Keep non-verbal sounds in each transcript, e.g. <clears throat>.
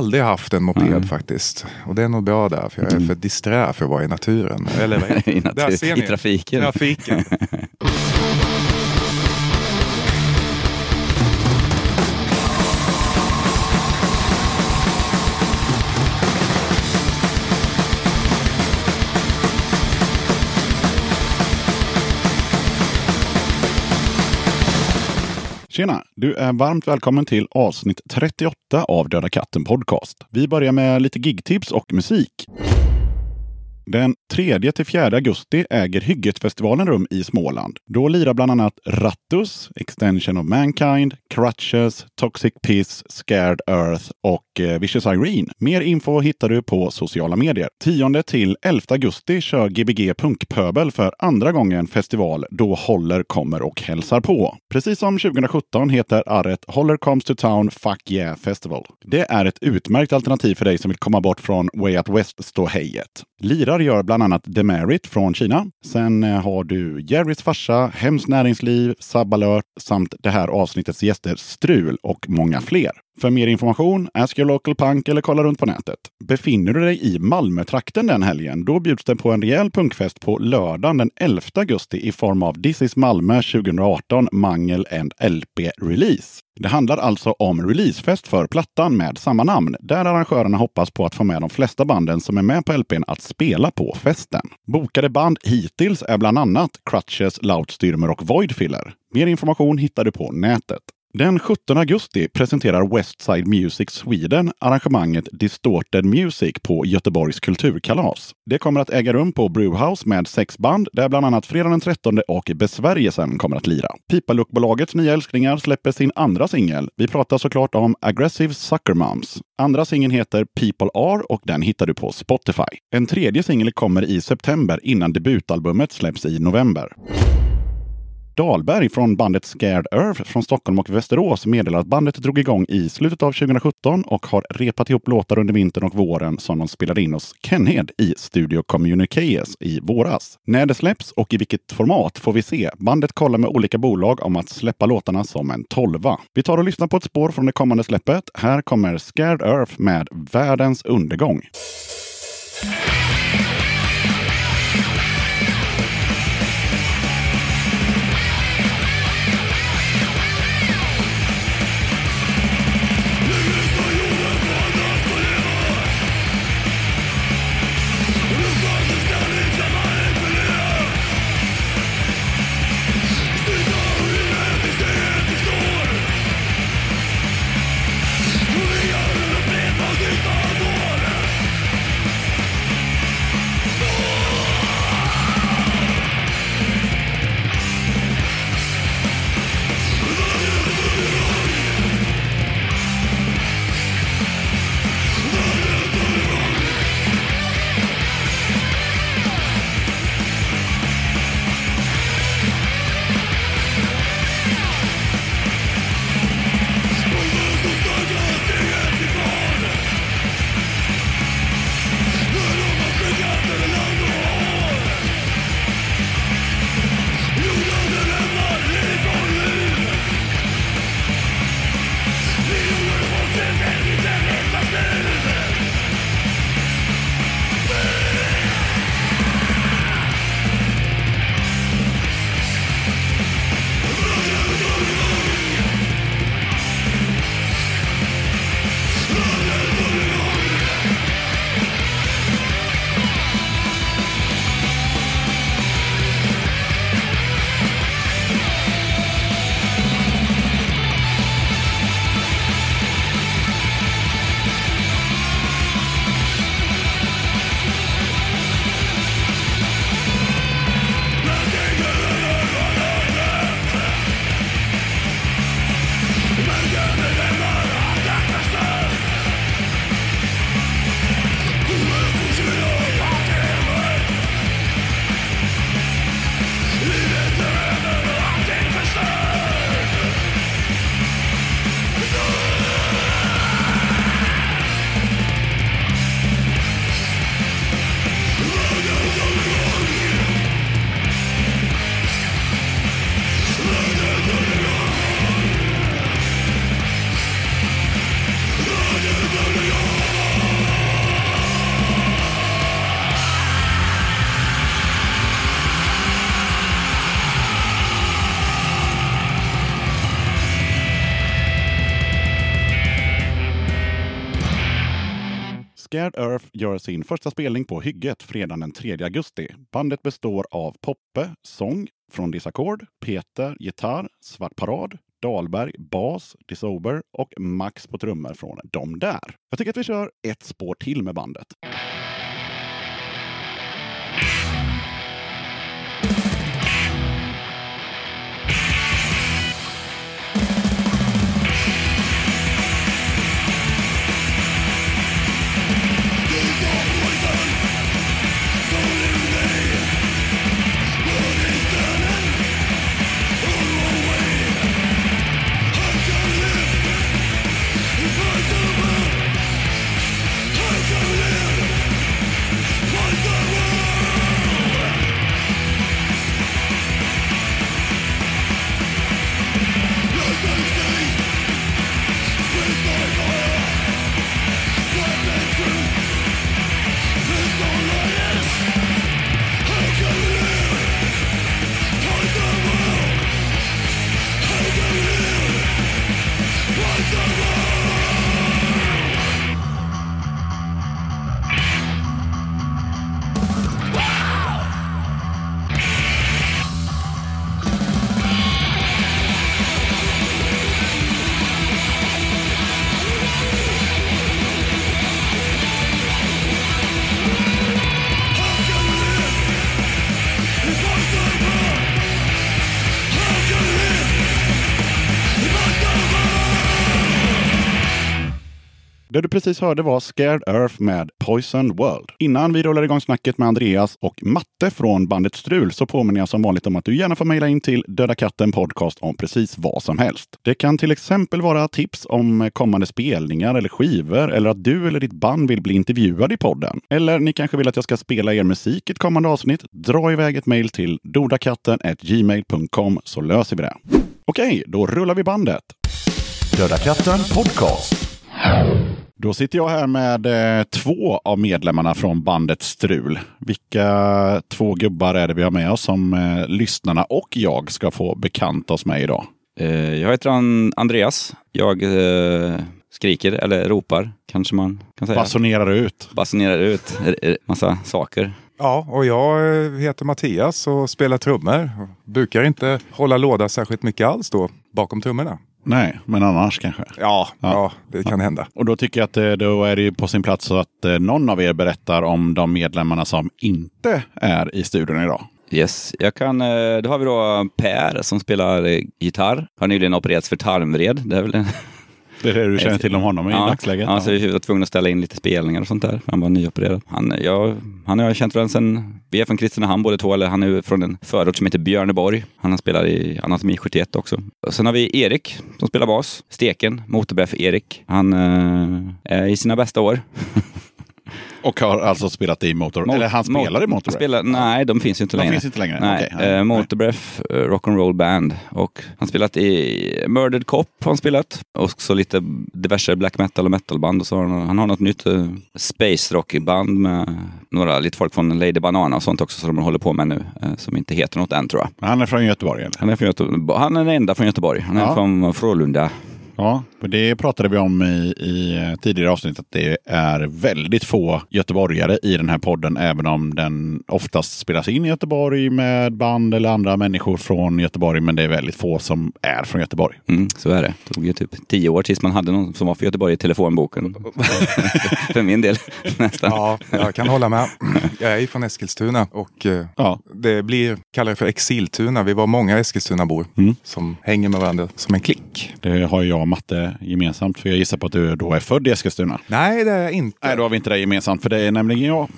aldrig haft en moped Nej. faktiskt. Och det är nog bra där, för jag är för disträ för att vara i naturen. Eller vad? <laughs> I, natur, I trafiken. Trafiken. <laughs> Tjena! Du är varmt välkommen till avsnitt 38 av Döda katten Podcast. Vi börjar med lite gigtips och musik. Den 3-4 augusti äger Hyggetfestivalen rum i Småland. Då lirar bland annat Rattus, Extension of Mankind, Crutches, Toxic Piss, Scared Earth och eh, Vicious Irene. Mer info hittar du på sociala medier. 10 till 11 augusti kör Gbg Punkpöbel för andra gången festival då Holler kommer och hälsar på. Precis som 2017 heter arret Holler Comes to Town Fuck Yeah Festival. Det är ett utmärkt alternativ för dig som vill komma bort från Way Out West-ståhejet. Lirar gör bland annat Demerit från Kina. Sen eh, har du Jerrys farsa, Hems Näringsliv, Sabbalört samt det här avsnittets gäster Strul och många fler. För mer information, ask your local punk eller kolla runt på nätet. Befinner du dig i Malmötrakten den helgen, då bjuds det på en rejäl punkfest på lördagen den 11 augusti i form av This is Malmö 2018 Mangel and LP-release. Det handlar alltså om releasefest för plattan med samma namn, där arrangörerna hoppas på att få med de flesta banden som är med på LPn att spela på festen. Bokade band hittills är bland annat Crutches, Loudstyrmer och Voidfiller. Mer information hittar du på nätet. Den 17 augusti presenterar Westside Music Sweden arrangemanget Distorted Music på Göteborgs kulturkalas. Det kommer att äga rum på Brewhouse med sex band där bland annat Fredag den 13 och Besvärjelsen kommer att lira. Pipaluckbolagets nya älsklingar släpper sin andra singel. Vi pratar såklart om Aggressive Sucker Moms. Andra singeln heter People Are och den hittar du på Spotify. En tredje singel kommer i september innan debutalbumet släpps i november. Dahlberg från bandet Scared Earth från Stockholm och Västerås meddelar att bandet drog igång i slutet av 2017 och har repat ihop låtar under vintern och våren som de spelade in hos Kenhed i Studio Communications i våras. När det släpps och i vilket format får vi se. Bandet kollar med olika bolag om att släppa låtarna som en tolva. Vi tar och lyssnar på ett spår från det kommande släppet. Här kommer Scared Earth med Världens undergång. Scared Earth gör sin första spelning på Hygget fredagen den 3 augusti. Bandet består av Poppe, sång från Disackord, Peter, gitarr, Svart Parad, Dahlberg, bas, Disober och Max på trummor från De där. Jag tycker att vi kör ett spår till med bandet. Det du precis hörde var Scared Earth med Poison World. Innan vi rullar igång snacket med Andreas och Matte från bandet Strul så påminner jag som vanligt om att du gärna får mejla in till Döda katten podcast om precis vad som helst. Det kan till exempel vara tips om kommande spelningar eller skivor eller att du eller ditt band vill bli intervjuad i podden. Eller ni kanske vill att jag ska spela er musik i ett kommande avsnitt. Dra iväg ett mejl till dodakatten.gmail.com så löser vi det. Okej, då rullar vi bandet. Döda katten podcast. Då sitter jag här med eh, två av medlemmarna från bandet Strul. Vilka två gubbar är det vi har med oss som eh, lyssnarna och jag ska få bekanta oss med idag? Eh, jag heter Andreas. Jag skriker, eller ropar, kanske man kan säga. Basunerar ut. Basunerar ut massa saker. Ja, och jag heter Mattias och spelar trummor. Brukar inte hålla låda särskilt mycket alls då bakom trummorna. Nej, men annars kanske? Ja, ja. ja det kan ja. hända. Och då tycker jag att eh, då är det på sin plats att eh, någon av er berättar om de medlemmarna som inte är i studion idag. Yes, jag kan, eh, då har vi då Per som spelar gitarr. Har nyligen opererats för tarmvred. Det är väl en <laughs> det är det du känner till om honom i ja, dagsläget? Ja, så vi var tvungna att ställa in lite spelningar och sånt där. Han var nyopererad. Han, jag, han har jag känt varandra sen, vi är från Kristinehamn båda två, eller han är från en förort som heter Björneborg. Han spelar i Anatomi 71 också. Och sen har vi Erik som spelar bas. Steken, motorbräff Erik. Han äh, är i sina bästa år. <laughs> Och har alltså spelat i Motor... Mot, eller han spelar i Motorbreath? Spelar, nej, de finns ju inte de längre. finns inte längre? Nej, okay. eh, Motorbreath uh, Rock'n'Roll Band. Och han spelat i Murdered Cop har han spelat. Och så lite diverse black metal och metalband. Och så har han, han har något nytt uh, space rock-band med några, lite folk från Lady Banana och sånt också som de håller på med nu. Uh, som inte heter något än tror jag. Han är från Göteborg? Eller? Han är från Göteborg. Han är den enda från Göteborg. Han är ja. från Frölunda. Ja, det pratade vi om i, i tidigare avsnitt att det är väldigt få göteborgare i den här podden, även om den oftast spelas in i Göteborg med band eller andra människor från Göteborg. Men det är väldigt få som är från Göteborg. Mm, så är det. Det tog ju typ tio år tills man hade någon som var från Göteborg i telefonboken. <laughs> för min del nästan. Ja, jag kan hålla med. Jag är ju från Eskilstuna och eh, ja. det blir, kallar det för Exiltuna. Vi var många Eskilstunabor mm. som hänger med varandra som en klick. Det har jag matte gemensamt? För jag gissar på att du då är född i Eskilstuna. Nej, det är jag inte. Nej, då har vi inte det gemensamt. För det är nämligen jag.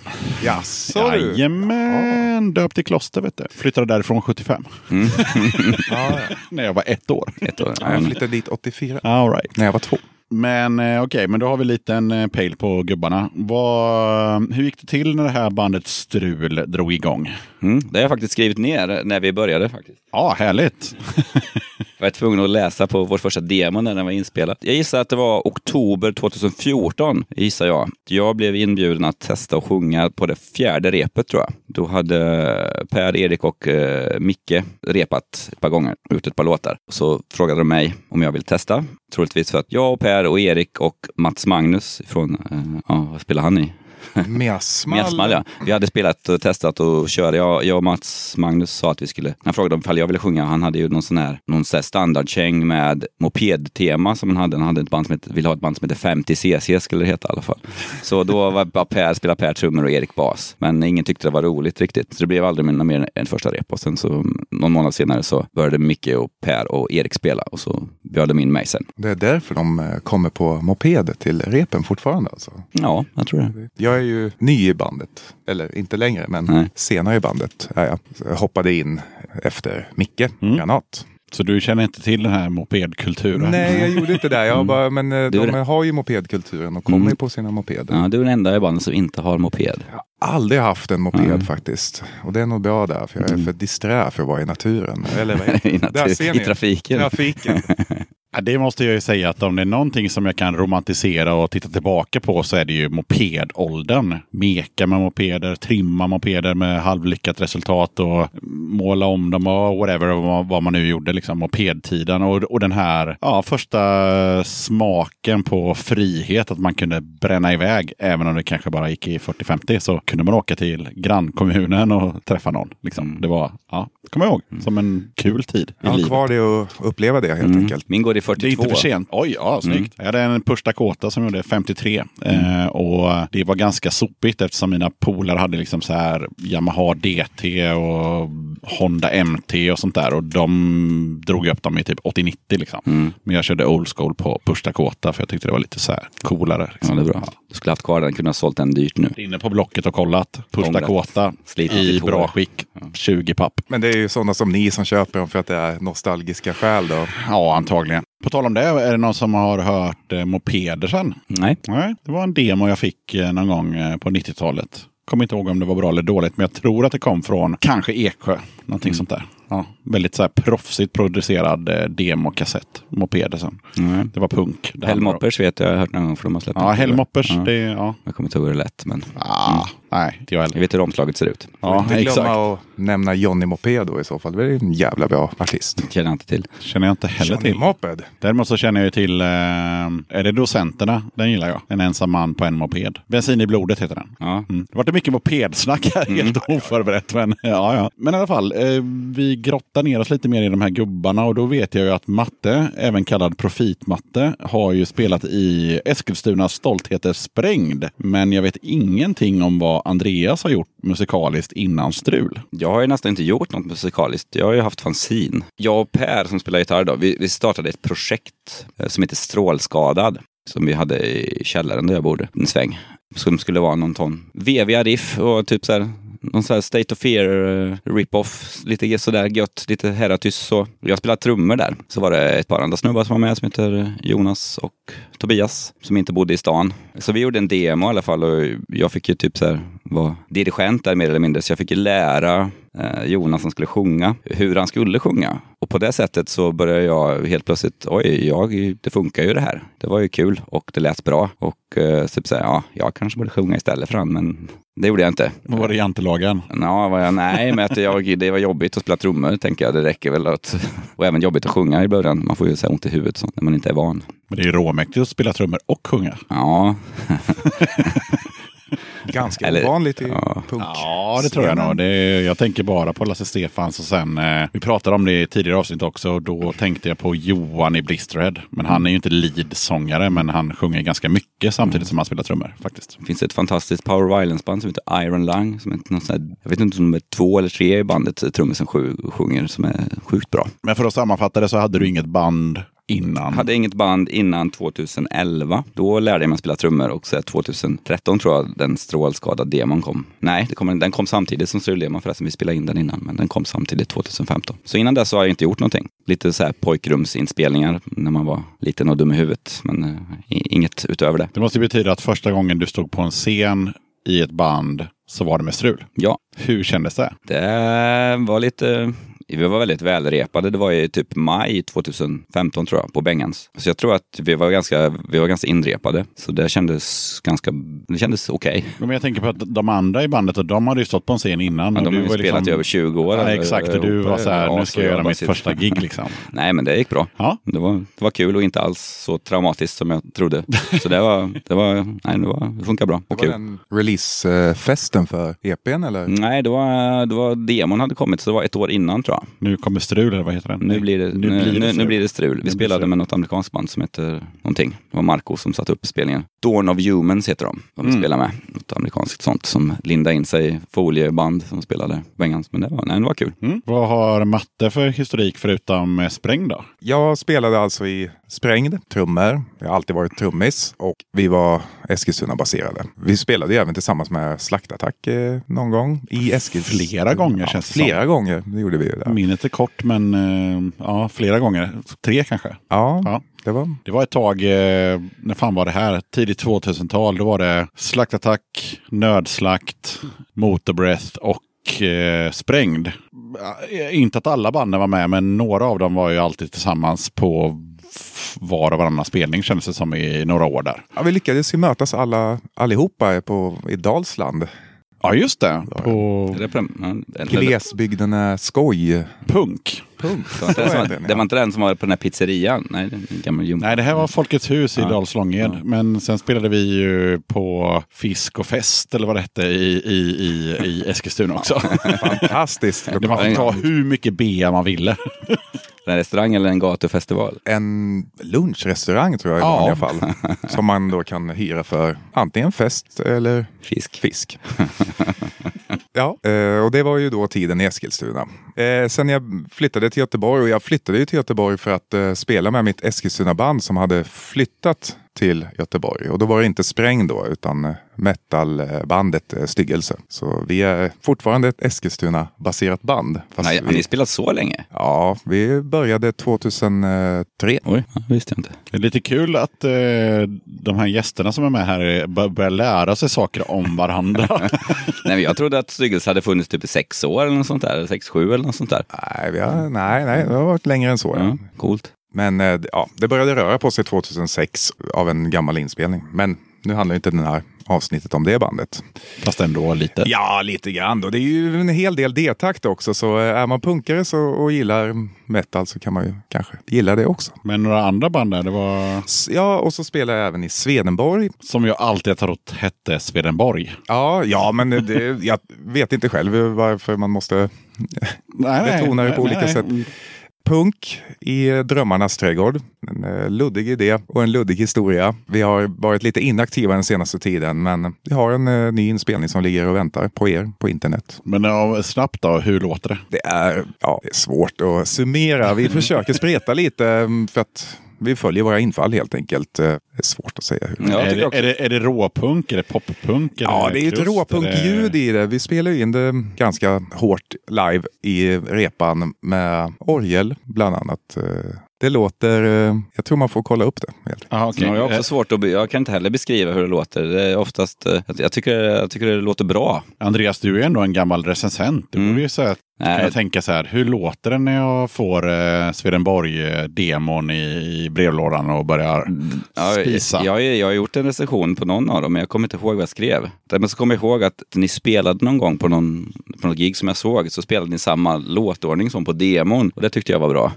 Jaså du? Jajamän, ja. döpt i kloster vet du. Flyttade därifrån 75. Mm. <laughs> ja, När jag var ett år. Ett år. Ja, jag flyttade dit 84. All right. När jag var två. Men eh, okej, okay, men då har vi lite en eh, pejl på gubbarna. Vad, hur gick det till när det här bandet Strul drog igång? Mm, det har jag faktiskt skrivit ner när vi började. faktiskt. Ja, härligt. <laughs> Jag var tvungen att läsa på vår första demo när den var inspelad. Jag gissar att det var oktober 2014, gissar jag. Jag blev inbjuden att testa och sjunga på det fjärde repet tror jag. Då hade Per, Erik och eh, Micke repat ett par gånger, ut ett par låtar. Så frågade de mig om jag ville testa. Troligtvis för att jag och Per och Erik och Mats Magnus från, eh, ja, vad spelar han i? <laughs> Miasmal. Miasmal ja. Vi hade spelat och testat och körde. Jag, jag och Mats Magnus sa att vi skulle... Han frågade om jag ville sjunga. Han hade ju någon sån här, någon sån här standardkäng med mopedtema som han hade. Han hade ett band som heter, ville ha ett band som heter 50cc skulle det heta i alla fall. Så då var Per, spelade Per trummor och Erik bas. Men ingen tyckte det var roligt riktigt. Så det blev aldrig mer än första rep. Och sen så någon månad senare så började Micke och Per och Erik spela och så bjöd de in mig sen. Det är därför de eh, kommer på moped till repen fortfarande alltså? Ja, jag tror det. Jag är ju ny i bandet. Eller inte längre, men Nej. senare i bandet är jag. jag hoppade in efter Micke mm. Granat. Så du känner inte till den här mopedkulturen? Nej, jag gjorde inte det. Jag mm. bara, men mm. de har ju mopedkulturen och kommer mm. på sina mopeder. Ja, du är den enda i bandet som inte har moped. Jag har aldrig haft en moped mm. faktiskt. Och det är nog bra där, för jag är mm. för disträ för att vara i naturen. Eller <laughs> I, natur, I trafiken. trafiken. <laughs> Ja, det måste jag ju säga att om det är någonting som jag kan romantisera och titta tillbaka på så är det ju mopedåldern. Meka med mopeder, trimma mopeder med halvlyckat resultat och måla om dem och whatever vad man nu gjorde. Liksom mopedtiden och, och den här ja, första smaken på frihet. Att man kunde bränna iväg även om det kanske bara gick i 40-50 så kunde man åka till grannkommunen och träffa någon. Liksom. Det var, ja, kommer jag ihåg, som en kul tid i jag har livet. kvar det och uppleva det helt mm. enkelt. Min går i 42. Det är inte för sent. Oj, ja, snyggt. Mm. Jag hade en Push Dakota som gjorde 53. Mm. Eh, och det var ganska sopigt eftersom mina polare hade liksom så här Yamaha DT och Honda MT och sånt där. Och de drog upp dem i typ 80-90 liksom. Mm. Men jag körde old school på Push Dakota för jag tyckte det var lite så här coolare. Liksom. Ja, det är bra. Du skulle haft kvar den, kunde ha sålt den dyrt nu. Inne på Blocket och kollat. Push Dakota i bra skick. 20 papp. Men det är ju sådana som ni som köper dem för att det är nostalgiska skäl då? Ja, antagligen. På tal om det, är det någon som har hört eh, mopeder sen? Nej. Nej. Det var en demo jag fick eh, någon gång eh, på 90-talet. Kommer inte ihåg om det var bra eller dåligt, men jag tror att det kom från kanske Eksjö. Någonting mm. sånt där. Ja, väldigt så här proffsigt producerad eh, demokassett. Mopeder sen. Mm. Det var punk. Hellmoppers vet jag, jag har hört någon gång för de har släppt Ja, Hellmoppers. Ja. Det, ja. Jag kommer inte ihåg hur det lät, men... Ah, mm. Nej, inte jag heller. Jag vet hur omslaget ser ut. Ja, inte exakt. glömma att nämna Johnny Mopedo i så fall. Det är en jävla bra artist. Känner jag inte till. Känner jag inte heller Johnny till. Moped. Däremot så känner jag ju till, eh, är det Docenterna? Den gillar jag. En ensam man på en moped. Bensin i blodet heter den. Ja. Mm. Det var mycket mopedsnack här, mm. helt oförberett. Men, <laughs> ja, ja. men i alla fall, eh, vi grotta ner oss lite mer i de här gubbarna och då vet jag ju att Matte, även kallad Profitmatte, har ju spelat i Eskilstunas Stoltheter Sprängd. Men jag vet ingenting om vad Andreas har gjort musikaliskt innan Strul. Jag har ju nästan inte gjort något musikaliskt. Jag har ju haft fanzin. Jag och Per som spelar gitarr då, vi, vi startade ett projekt eh, som heter Strålskadad som vi hade i källaren där jag bodde en sväng. Som skulle vara någon ton veviga riff och typ så här någon sån här State of Fear-rip-off. Eh, lite sådär gött, lite Heratys så. Jag spelade trummor där. Så var det ett par andra snubbar som var med som heter Jonas och Tobias som inte bodde i stan. Så vi gjorde en demo i alla fall och jag fick ju typ så här vara dirigent där mer eller mindre. Så jag fick ju lära eh, Jonas som skulle sjunga hur han skulle sjunga. Och på det sättet så började jag helt plötsligt, oj, jag, det funkar ju det här. Det var ju kul och det lät bra. Och eh, typ så ja, jag kanske borde sjunga istället för han, men det gjorde jag inte. Vad var det jantelagen? Ja, var jag, nej, men att jag, det var jobbigt att spela trummor, tänker jag. Det räcker väl att... Och även jobbigt att sjunga i början. Man får ju så ont i huvudet sånt, när man inte är van. Men det är ju råmäktigt att spela trummor och sjunga. Ja. <laughs> Ganska Eller, ovanligt i ja. punk. Ja, det tror jag nog. Det, jag tänker bara på Lasse Stefans och sen, eh, vi pratade om det i tidigare avsnitt också. Då tänkte jag på Johan i Blisterhead. Men han är ju inte leadsångare, men han sjunger ganska mycket samtidigt mm. som han spelar trummor faktiskt. Det finns ett fantastiskt power violence-band som heter Iron Lung. Som är något här, jag vet inte om de är två eller tre i bandet, trummisen sjunger, som är sjukt bra. Men för att sammanfatta det så hade du inget band innan? Hade inget band innan 2011. Då lärde jag mig spela trummor och så 2013 tror jag den strålskadade demon kom. Nej, kom, den kom samtidigt som struldemon förresten. Vi spelade in den innan, men den kom samtidigt 2015. Så innan dess har jag inte gjort någonting. Lite så här pojkrumsinspelningar när man var liten och dum i huvudet, men uh, inget utöver det. Det måste betyda att första gången du stod på en scen i ett band så var det med strul. Ja. Hur kändes det? Det var lite vi var väldigt välrepade. Det var i typ maj 2015 tror jag, på Bengans. Så jag tror att vi var ganska, vi var ganska inrepade. Så det kändes ganska, det kändes okej. Okay. Men jag tänker på att de andra i bandet, de hade ju stått på en scen innan. Men de har ju spelat liksom... i över 20 år. Ja, exakt, och du var så här, nu ska jag göra mitt sitt... första <laughs> gig liksom. Nej, men det gick bra. Ja. Det, var, det var kul och inte alls så traumatiskt som jag trodde. Så det var, det var, nej, det, var, det funkar bra. Det var den releasefesten för EPn eller? Nej, det var, det var demon hade kommit, så det var ett år innan tror jag. Nu kommer strul, eller vad heter den? Nu blir det, nu, nu, blir det, nu blir det strul. Vi spelade strul. med något amerikanskt band som heter någonting. Det var Marco som satte upp spelningen. Dawn of Humans heter de. De mm. spelar med. Något amerikanskt sånt som lindade in sig folieband som spelade Bengans. Men det var, nej, det var kul. Mm. Vad har Matte för historik förutom Sprängd då? Jag spelade alltså i Sprängd, trummor. Jag har alltid varit trummis och vi var Eskilstuna-baserade. Vi spelade ju även tillsammans med Slaktattack eh, någon gång i Eskilstuna. Flera gånger ja, känns det Flera som. gånger, det gjorde vi ju. Där. Minnet är kort men eh, ja, flera gånger. Tre kanske? Ja, ja. Det var... det var ett tag, eh, när fan var det här? Tidigt 2000-tal. Då var det Slaktattack, Nödslakt, Motorbreath och eh, Sprängd. Inte att alla banden var med, men några av dem var ju alltid tillsammans på var och varannan spelning kändes det som i några år där. Ja, vi lyckades ju mötas alla, allihopa på, i Dalsland. Ja, just det. På... Glesbygden är skoj. Punk. Punk. <laughs> Det var, inte, det var inte den som var på den här pizzerian? Nej, gammal Nej, det här var Folkets hus i ja. Dalslånged. Ja. Men sen spelade vi ju på Fisk och fest, eller vad det hette, i, i, i, i Eskilstuna också. Fantastiskt. <laughs> Man fick ta hur mycket bea man ville. <laughs> En restaurang eller en gatufestival? En lunchrestaurang tror jag i ja. vanliga fall. <laughs> som man då kan hyra för antingen fest eller fisk. fisk. <laughs> ja, eh, och det var ju då tiden i Eskilstuna. Eh, sen jag flyttade till Göteborg och jag flyttade ju till Göteborg för att eh, spela med mitt Eskilstuna-band som hade flyttat till Göteborg. Och då var det inte Spräng då, utan eh, metalbandet eh, Styggelse. Så vi är fortfarande ett Eskilstuna-baserat band. Nej, vi... Har ni spelat så länge? Ja, vi började 2003. Oj, visste jag inte. Det är lite kul att eh, de här gästerna som är med här börjar lära sig saker om varandra. <laughs> nej, jag trodde att Styggelse hade funnits typ i sex år eller något sånt där. Sex, sju eller något sånt där. Nej, vi har, nej, nej, det har varit längre än så. Ja, coolt. Men eh, ja, det började röra på sig 2006 av en gammal inspelning. Men nu handlar inte den här avsnittet om det bandet. Fast ändå lite? Ja, lite grann. Då. Det är ju en hel del D-takt också. Så eh, är man punkare så, och gillar metal så kan man ju kanske gilla det också. Men några andra band där? Det var... Ja, och så spelar jag även i Swedenborg. Som jag alltid har trott hette Swedenborg. Ja, ja men det, jag vet inte själv varför man måste betona det på nej, olika nej. sätt punk i drömmarnas trädgård. En eh, luddig idé och en luddig historia. Vi har varit lite inaktiva den senaste tiden, men vi har en eh, ny inspelning som ligger och väntar på er på internet. Men ja, snabbt då, hur låter det? Det är, ja, det är svårt att summera. Vi försöker spreta lite mm, för att vi följer våra infall helt enkelt. Eh, det är svårt att säga. Hur. Ja, är, det, är, det, är det råpunk? Är det poppunk? Ja, det är ett råpunkljud i det. Vi spelar in det ganska hårt live i repan med orgel bland annat. Eh, det låter, eh, jag tror man får kolla upp det. Helt. Aha, okay. jag, har också svårt att, jag kan inte heller beskriva hur det låter. Det är oftast, jag, tycker, jag tycker det låter bra. Andreas, du är ändå en gammal recensent. Du mm. borde ju säga Nej. kunna tänka så här, hur låter det när jag får eh, Swedenborg-demon i, i brevlådan och börjar ja, spisa? Jag, jag, jag har gjort en recension på någon av dem, men jag kommer inte ihåg vad jag skrev. Men så kommer jag ihåg att ni spelade någon gång på, någon, på något gig som jag såg, så spelade ni samma låtordning som på demon. Och det tyckte jag var bra.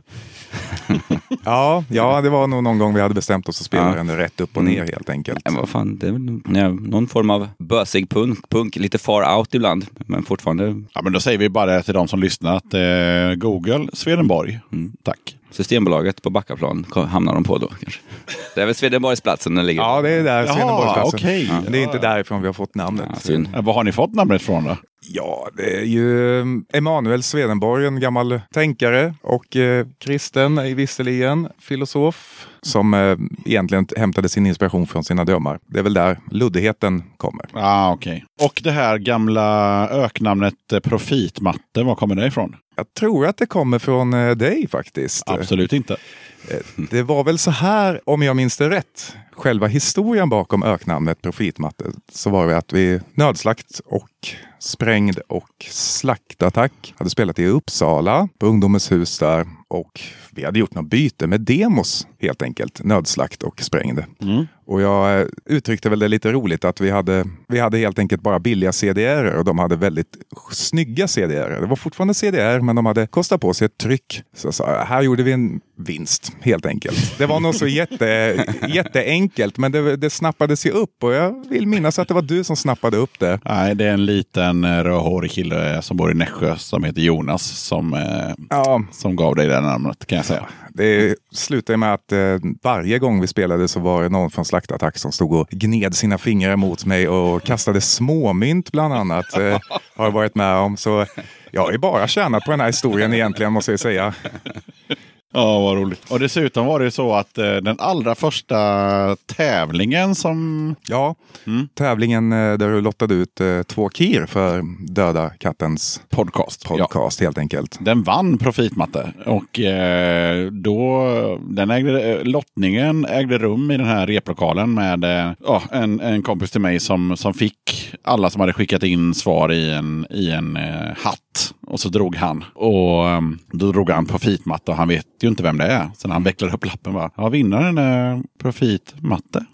<laughs> ja, ja, det var nog någon gång vi hade bestämt oss att spela ja. den rätt upp och ner mm. helt enkelt. Men vad fan, det är ja, någon form av bösig punk, punk, lite far out ibland, men fortfarande. Ja, men då säger vi bara till de som lyssnar att eh, Google Swedenborg. Mm. Tack. Systembolaget på Backaplan hamnar de på då kanske. Det är väl Swedenborgsplatsen den ligger Ja, det är där Swedenborgsplatsen. Okay. Ja. Det är inte därifrån vi har fått namnet. Ja, Var har ni fått namnet ifrån då? Ja, det är ju mm, Emanuel Swedenborg, en gammal tänkare och eh, kristen visserligen, filosof som eh, egentligen hämtade sin inspiration från sina drömmar. Det är väl där luddigheten kommer. Ah, okay. Och det här gamla öknamnet eh, Profitmatte, var kommer det ifrån? Jag tror att det kommer från eh, dig faktiskt. Absolut inte. Det var väl så här, om jag minns det rätt, själva historien bakom öknamnet Profitmatte, så var det att vi nödslakt och sprängd och slaktattack hade spelat i Uppsala på Ungdomens hus där och vi hade gjort något byte med demos helt enkelt. Nödslakt och sprängd. Mm. Och jag uttryckte väl det lite roligt att vi hade, vi hade helt enkelt bara billiga CDR och de hade väldigt snygga CDR. Det var fortfarande CDR men de hade kostat på sig ett tryck. Så jag sa, här gjorde vi en vinst helt enkelt. Det var nog så jätte, <laughs> jätteenkelt men det, det snappades ju upp och jag vill minnas att det var du som snappade upp det. Nej, det är en liten eh, rödhårig kille som bor i Nässjö som heter Jonas som, eh, ja. som gav dig det namnet kan jag säga. Det slutade med att eh, varje gång vi spelade så var det någon från Slaktattack som stod och gned sina fingrar mot mig och kastade småmynt bland annat. Eh, har jag varit med om. Så jag har ju bara tjänat på den här historien egentligen måste jag säga. Ja, vad roligt. Och dessutom var det så att eh, den allra första tävlingen som... Ja, mm. tävlingen eh, där du lottade ut eh, två kir för Döda kattens podcast. podcast ja. helt enkelt. Den vann Profitmatte. Och eh, då, den ägde, eh, lottningen ägde rum i den här replokalen med en, en kompis till mig som, som fick alla som hade skickat in svar i en, i en hatt. Och så drog han. Och um, då drog han profitmatte och han vet ju inte vem det är. Sen han vecklar upp lappen bara. Ja, vinnaren är profitmatte.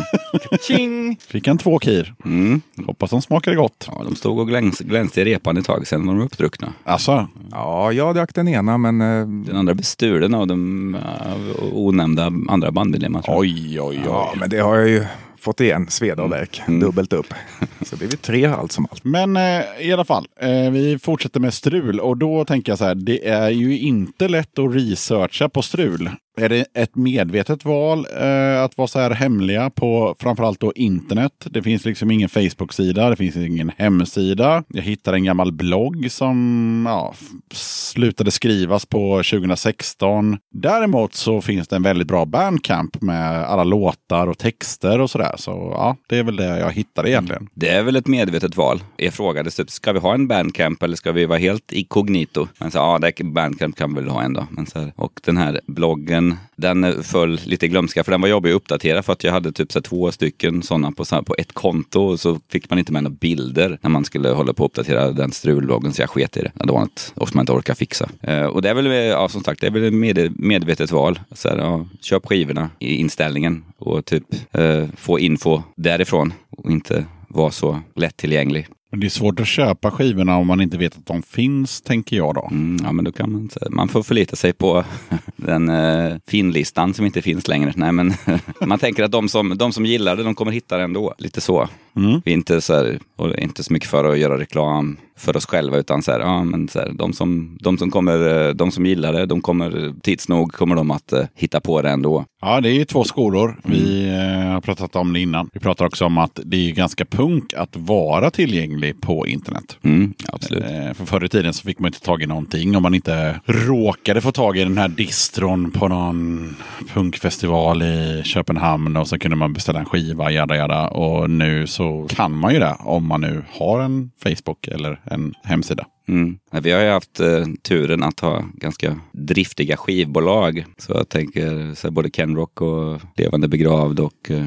<laughs> Tjing! Fick han två kir. Mm. Hoppas de smakade gott. Ja, de stod och gläns, glänste i repan ett tag, sen var de uppdruckna. Alltså? Ja, jag drack den ena men... Uh... Den andra blev stulen av de uh, onämnda andra bandmedlemmar. Oj, oj, oj. Ja, men det har jag ju fått igen sveda och värk. Mm. Dubbelt upp. <laughs> Så det blir tre allt som allt. Men eh, i alla fall, eh, vi fortsätter med strul och då tänker jag så här, det är ju inte lätt att researcha på strul. Är det ett medvetet val eh, att vara så här hemliga på framförallt då internet? Det finns liksom ingen Facebook-sida, det finns ingen hemsida. Jag hittade en gammal blogg som ja, slutade skrivas på 2016. Däremot så finns det en väldigt bra bandcamp med alla låtar och texter och sådär. Så ja, det är väl det jag hittade egentligen. Mm. Det är väl ett medvetet val. Jag frågade typ, ska vi ha en bandcamp eller ska vi vara helt inkognito? Men så, ja, det bandcamp kan vi väl ha ändå. Men så här, och den här bloggen den, föll lite i glömska för den var jobbig att uppdatera för att jag hade typ så två stycken sådana på, på ett konto och så fick man inte med några bilder när man skulle hålla på att uppdatera den strulloggen så jag sket i det. Det var något som man inte orkar fixa. Eh, och det är väl, eh, ja, som sagt, det är väl ett med, medvetet val. Så här, ja, köp skivorna i inställningen och typ eh, få info därifrån och inte vara så lättillgänglig. Men det är svårt att köpa skivorna om man inte vet att de finns, tänker jag då. Mm, ja, men då kan man, man får förlita sig på <laughs> den uh, finlistan som inte finns längre. Nej, men <laughs> man tänker att de som, de som gillar det, de kommer hitta det ändå. Lite så. Mm. Vi är inte så, här, och inte så mycket för att göra reklam för oss själva utan så här, ja, men så här, de, som, de, som kommer, de som gillar det, de kommer tids nog kommer de att uh, hitta på det ändå. Ja, det är ju två skolor. Mm. Vi uh, har pratat om det innan. Vi pratar också om att det är ganska punk att vara tillgänglig på internet. Mm, absolut. Uh, för förr i tiden så fick man inte tag i någonting om man inte råkade få tag i den här distron på någon punkfestival i Köpenhamn och så kunde man beställa en skiva, jada jada. Och nu så kan man ju det om man nu har en Facebook eller en hemsida. Mm. Vi har ju haft eh, turen att ha ganska driftiga skivbolag. Så jag tänker så både Kenrock och Levande begravd och eh,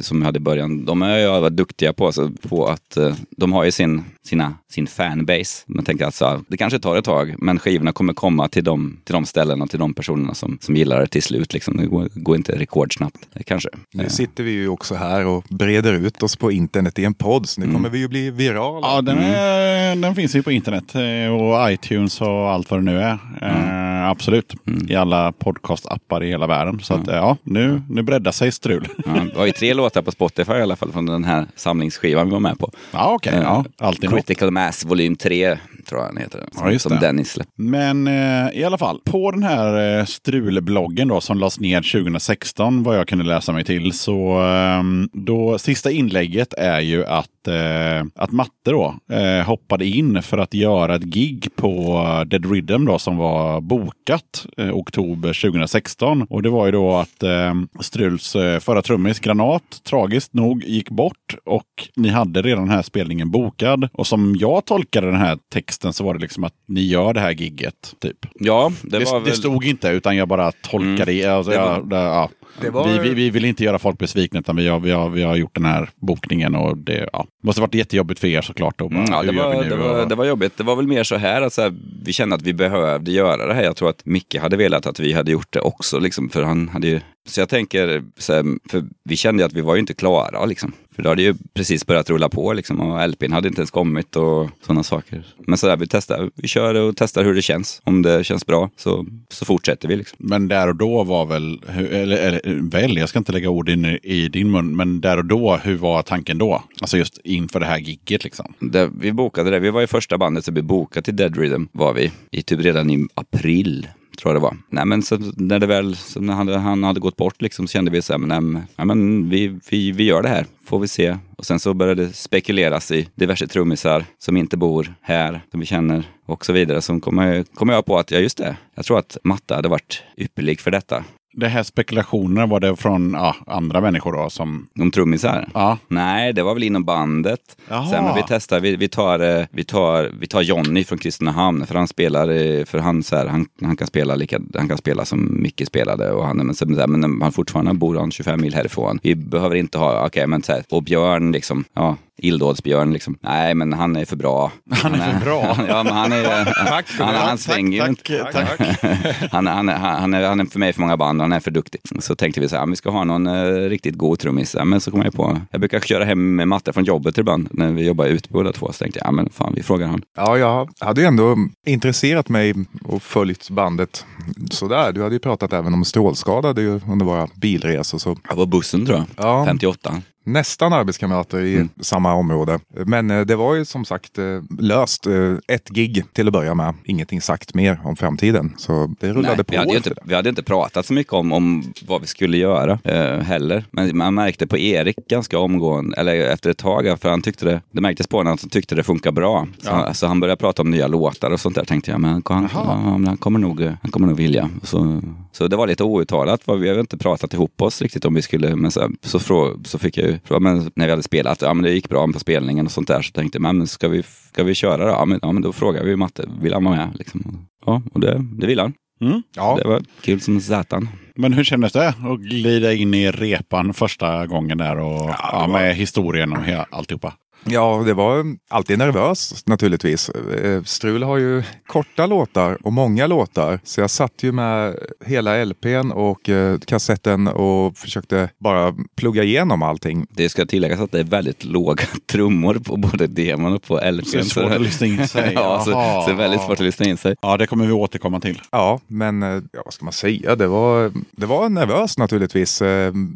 som jag hade i början, de är ju varit duktiga på, alltså, på att eh, de har ju sin, sina, sin fanbase. Man tänker alltså, det kanske tar ett tag, men skivorna kommer komma till de, till de ställena, till de personerna som, som gillar det till slut. Liksom. Det går, går inte rekordsnabbt, kanske. Nu sitter vi ju också här och breder ut oss på internet i en podd, så nu mm. kommer vi ju bli virala. Ja, den, är, mm. den finns ju på internet eh, och iTunes och allt vad det nu är. Mm. Uh, absolut, mm. i alla podcastappar i hela världen. Så att, ja, nu, nu breddar sig strul. Ja, tre låtar på Spotify i alla fall från den här samlingsskivan vi var med på. Ja, okej. Okay. Ja, alltid Critical. Mass volym 3 tror jag den heter. Som, ja, som Dennis släppte. Men eh, i alla fall, på den här eh, strulbloggen då som lades ner 2016, vad jag kunde läsa mig till, så eh, då sista inlägget är ju att att, eh, att Matte då eh, hoppade in för att göra ett gig på Dead Rhythm då som var bokat eh, oktober 2016. Och det var ju då att eh, Struls eh, förra trummis Granat tragiskt nog gick bort och ni hade redan den här spelningen bokad. Och som jag tolkade den här texten så var det liksom att ni gör det här gigget. Typ. Ja, det, Det, var det väl... stod inte utan jag bara tolkade det. Alltså, Det var- jag, det, ja. Det var- vi, vi, vi vill inte göra folk besvikna utan vi har, vi, har, vi har gjort den här bokningen och det ja. måste varit jättejobbigt för er såklart. Och bara, Mm, ja, det, var, det, var, Och- det var jobbigt. Det var väl mer så här att så här, vi kände att vi behövde göra det här. Jag tror att Micke hade velat att vi hade gjort det också. Liksom, för han hade ju... Så jag tänker, så här, för vi kände ju att vi var ju inte klara. Liksom. För det hade ju precis börjat rulla på liksom, och LPn hade inte ens kommit och sådana saker. Men så där, vi testar. Vi kör och testar hur det känns. Om det känns bra så, så fortsätter vi. Liksom. Men där och då var väl, eller, eller väl, jag ska inte lägga ord in i, din mun, men där och då, hur var tanken då? Alltså just inför det här gigget liksom. Det, vi bokade det. Vi var i första bandet så vi bokade till Dead Rhythm var vi. I typ redan i april. Tror jag det var. Nej men så när det väl, så när han, han hade gått bort liksom så kände vi så här, men, nej, men, men vi, vi, vi gör det här. Får vi se. Och sen så började det spekuleras i diverse trummisar som inte bor här, som vi känner och så vidare. Så kom jag, kom jag på att, ja just det, jag tror att Matta hade varit ypperlig för detta. Det här spekulationerna, var det från ja, andra människor då som... Om trummisar? Ja, Nej, det var väl inom bandet. Jaha. Sen men vi testar, vi, vi, tar, eh, vi, tar, vi tar Jonny från Kristinehamn, för han spelar, eh, för han, så här, han, han, kan spela lika, han kan spela som Micke spelade och han, men, så, men han fortfarande bor han 25 mil härifrån. Vi behöver inte ha, okej men så här, och Björn liksom, ja, illdådsbjörn liksom. Nej men han är för bra. <laughs> Han är för bra. <laughs> ja men han är, Tack för han, det. han svänger ju inte. tack, tack. <laughs> Han, han, han, han, är, han är för mig för många band han är för duktig. Så tänkte vi så här, vi ska ha någon eh, riktigt god trummis. Ja, Men så kom jag på, jag brukar köra hem med Matte från jobbet ibland när vi jobbar ute båda två. Så tänkte jag, ja men fan vi frågar han. Ja, jag hade ju ändå intresserat mig och följt bandet sådär. Du hade ju pratat även om strålskadade under våra bilresor. Så Jag var bussen tror jag, Ja. 58. Nästan arbetskamrater i Mm. samma område. Men eh, det var ju som sagt eh, löst. Eh, Ett gig till att börja med. Ingenting sagt mer om framtiden. Så det rullade Nej, på. vi, hade inte, vi hade inte pratat så mycket om, om vad vi skulle göra eh, heller. Men man märkte på Erik ganska omgående, eller efter ett tag, för han tyckte det, det märktes på honom att han tyckte det funkar bra. Så, han, så han började prata om nya låtar och sånt där. Tänkte jag, men han, ja, men han, kommer, nog, han kommer nog vilja. Så, så det var lite outtalat. Vi hade inte pratat ihop oss riktigt om vi skulle, men så, så, frå, så fick jag ju fråga, men när vi hade spelat, ja men det gick bra på spelningen och sånt där. Så tänkte jag, men ska vi, ska vi köra då? Ja men, ja, men då frågar vi Matte, vill han vara med? Liksom. Ja, och det, det vill han. Mm. Ja, Det var kul som satan. Men hur kändes det att glida in i repan första gången där och ja, med historien och alltihopa? Ja, det var alltid nervös naturligtvis. Eh, Strul har ju korta låtar och många låtar. Så jag satt ju med hela LPn och eh, kassetten och försökte bara plugga igenom allting. Det ska tilläggas att det är väldigt låga <laughs> trummor på både demon och på LPn. Så det är svårt att lyssna in sig. <laughs> ja, så, så det är väldigt svårt att lyssna in sig. Ja, det kommer vi återkomma till. Ja, men eh, ja, vad ska man säga? Det var, det var nervöst naturligtvis.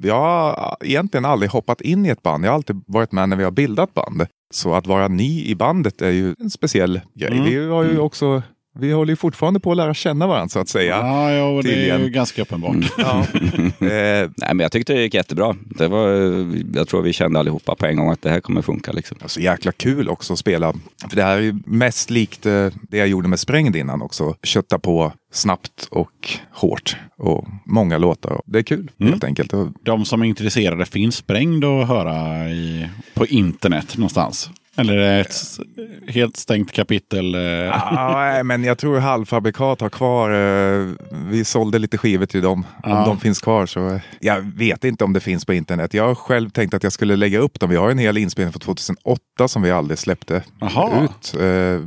Jag har egentligen aldrig hoppat in i ett band. Jag har alltid varit med när vi har bildat band. Så att vara ny i bandet är ju en speciell grej. Mm. Vi har ju också vi håller ju fortfarande på att lära känna varandra så att säga. Ja, ja och det är ju ganska uppenbart. Ja. <laughs> Eh, Nej, men jag tyckte det gick jättebra. Det var, jag tror vi kände allihopa på en gång att det här kommer funka. Liksom. Alltså jäkla kul också att spela. För det här är ju mest likt eh, det jag gjorde med Sprängd innan också. Kötta på snabbt och hårt. Och många låtar. Det är kul Mm. helt enkelt. De som är intresserade finns sprängd att höra i, på internet någonstans. Eller är det ett helt stängt kapitel? ah, nej, men jag tror halvfabrikat har kvar. Eh, vi sålde lite skivor till dem. Om de finns kvar så. eh, Jag vet inte om det finns på internet. Jag har själv tänkt att jag skulle lägga upp dem. Vi har en hel inspelning från 2008 som vi aldrig släppte Jaha. ut.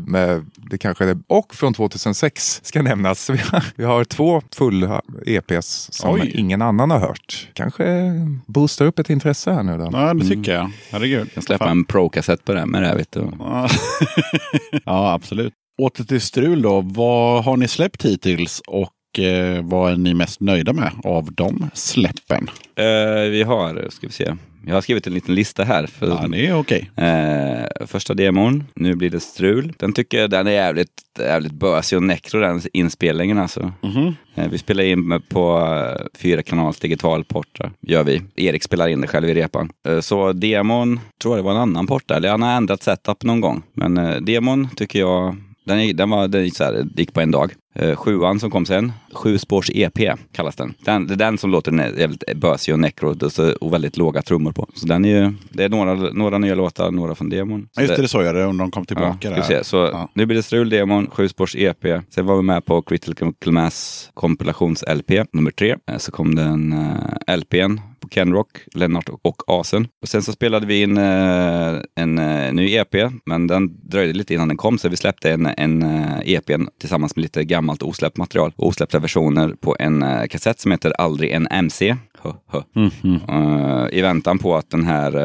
Med, det kanske är det. Och från 2006 ska nämnas. <laughs> Vi har, vi har två fulla EPs som Oj. ingen annan har hört. Kanske boostar upp ett intresse här nu då. Ja, det tycker jag. Herregud. Jag Fan. en pro-kassett på det med det här. Vet du. Ja. <laughs> ja, absolut. Åter till strul då. Vad har ni släppt hittills och eh, vad är ni mest nöjda med av de släppen? Eh, vi har, ska vi se, jag har skrivit en liten lista här. För, Ja, det är okej. eh, första demon, nu blir det strul. Den tycker jag den är jävligt, jävligt bösig och nekro den inspelningen alltså. Mhm. Eh, vi spelar in på eh, fyra kanals digitalport, där, gör vi. Erik spelar in det själv i repan. Eh, så demon, tror jag det var en annan port där, eller han har ändrat setup någon gång. Men eh, demon tycker jag den, den, var, den gick, så här, gick på en dag. Eh, sjuan som kom sen, sju spårs EP kallas den. den. Det är den som låter jävligt bösig och necro och väldigt låga trummor på. Så den är ju, det är några, några nya låtar, några från demon. Så Just det, det- sa jag det om de kom tillbaka Ja, se. Så Ja. nu blir det strul demon, sju spårs EP. Sen var vi med på Critical Mass kompilations-LP nummer tre. Eh, Så kom den uh, LPn på Kenrock, Lennart och, Asen. Och sen så spelade vi in eh, en eh, ny EP, men den dröjde lite innan den kom, så vi släppte en, en uh, EP tillsammans med lite gammalt osläppt material och osläppta versioner på en eh, kassett som heter Aldrig en MC. Hö, hö. Mhm. Eh, I väntan på att den här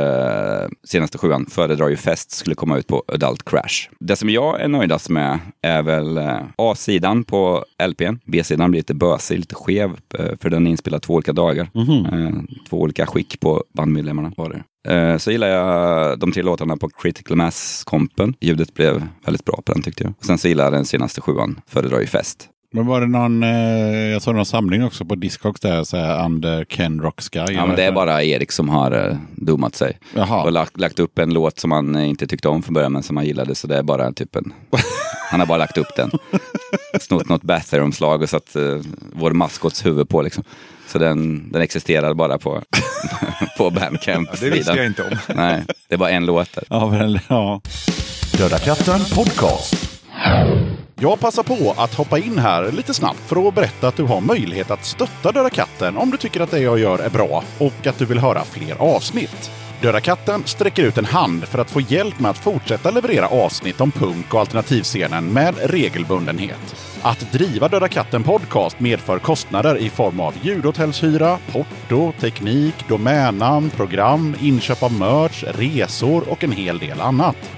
eh, senaste sjuan, Föredrar ju fest, skulle komma ut på Adult Crash. Det som jag är nöjdast med är väl eh, A-sidan på LPn. B-sidan blir lite bösig, lite skev, eh, för den är inspelad två olika dagar. Eh, två olika skick på bandmedlemmarna var det. Eh, Så gillar jag de tre låtarna på Critical Mass-kompen. Ljudet blev väldigt bra på den tyckte jag. Och sen så gillar jag den senaste sjuan, Föredrar ju fest. Men var det någon, eh, jag såg någon samling också på Discogs där, så här, under Ken Rock Sky. Ja, men det är bara Erik som har uh, dummat sig. Jaha. och lagt, lagt upp en låt som han eh, inte tyckte om från början men som han gillade. Så det är bara typ en... <laughs> han har bara lagt upp den. Snott något Bathory-omslag och satt uh, vår maskots huvud på liksom. Så den, den existerar bara på, <laughs> på bandcamp Det visste jag inte om. Nej, det är bara en låt där. Ja, väl, ja. Döda katten podcast. Jag passar på att hoppa in här lite snabbt för att berätta att du har möjlighet att stötta Döda katten om du tycker att det jag gör är bra och att du vill höra fler avsnitt. Döda katten sträcker ut en hand för att få hjälp med att fortsätta leverera avsnitt om punk och alternativscenen med regelbundenhet. Att driva Döda katten podcast medför kostnader i form av ljudhotellshyra, porto, teknik, domännamn, program, inköp av merch, resor och en hel del annat.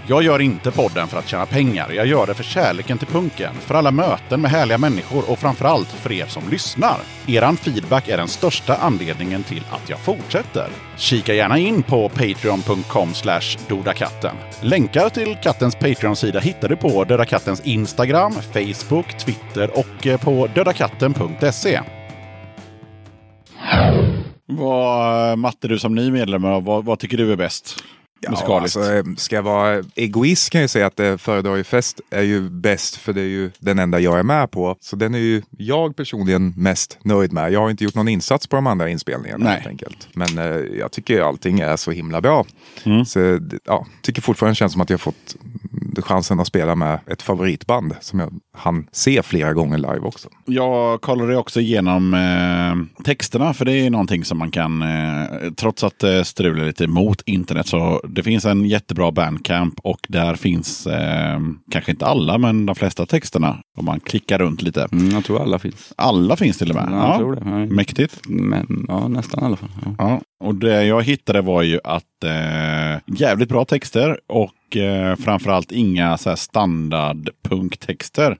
Jag gör inte podden för att tjäna pengar. Jag gör det för kärleken till punken, för alla möten med härliga människor och framförallt för er som lyssnar. Eran feedback är den största anledningen till att jag fortsätter. Kika gärna in på patreon.com dodakatten. Länkar till kattens Patreon-sida hittar du på Döda Kattens Instagram, Facebook, Twitter och eh, på dödakatten.se. Vad, eh, Matte, du som ny medlem, vad, vad tycker du är bäst? Ja, alltså, eh, ska jag vara egoist kan jag säga att eh, Föredrar ju fest är ju bäst för det är ju den enda jag är med på. Så den är ju jag personligen mest nöjd med. Jag har inte gjort någon insats på de andra inspelningarna Nej. helt enkelt. Men eh, jag tycker allting är så himla bra. Mm. Så ja, tycker fortfarande känns som att jag fått mm, chansen att spela med ett favoritband som jag hann se flera gånger live också. Jag kollade också igenom eh, texterna, för det är någonting som man kan, eh, trots att det strular lite mot internet, så det finns en jättebra bandcamp och där finns, eh, kanske inte alla, men de flesta texterna, om man klickar runt lite. Mm, jag tror alla finns. Alla finns till och med. Ja, jag tror det. Ja. Mäktigt. Men, ja, nästan i alla fall. Ja. Ja, och det jag hittade var ju att eh, jävligt bra texter och eh, framförallt inga så här.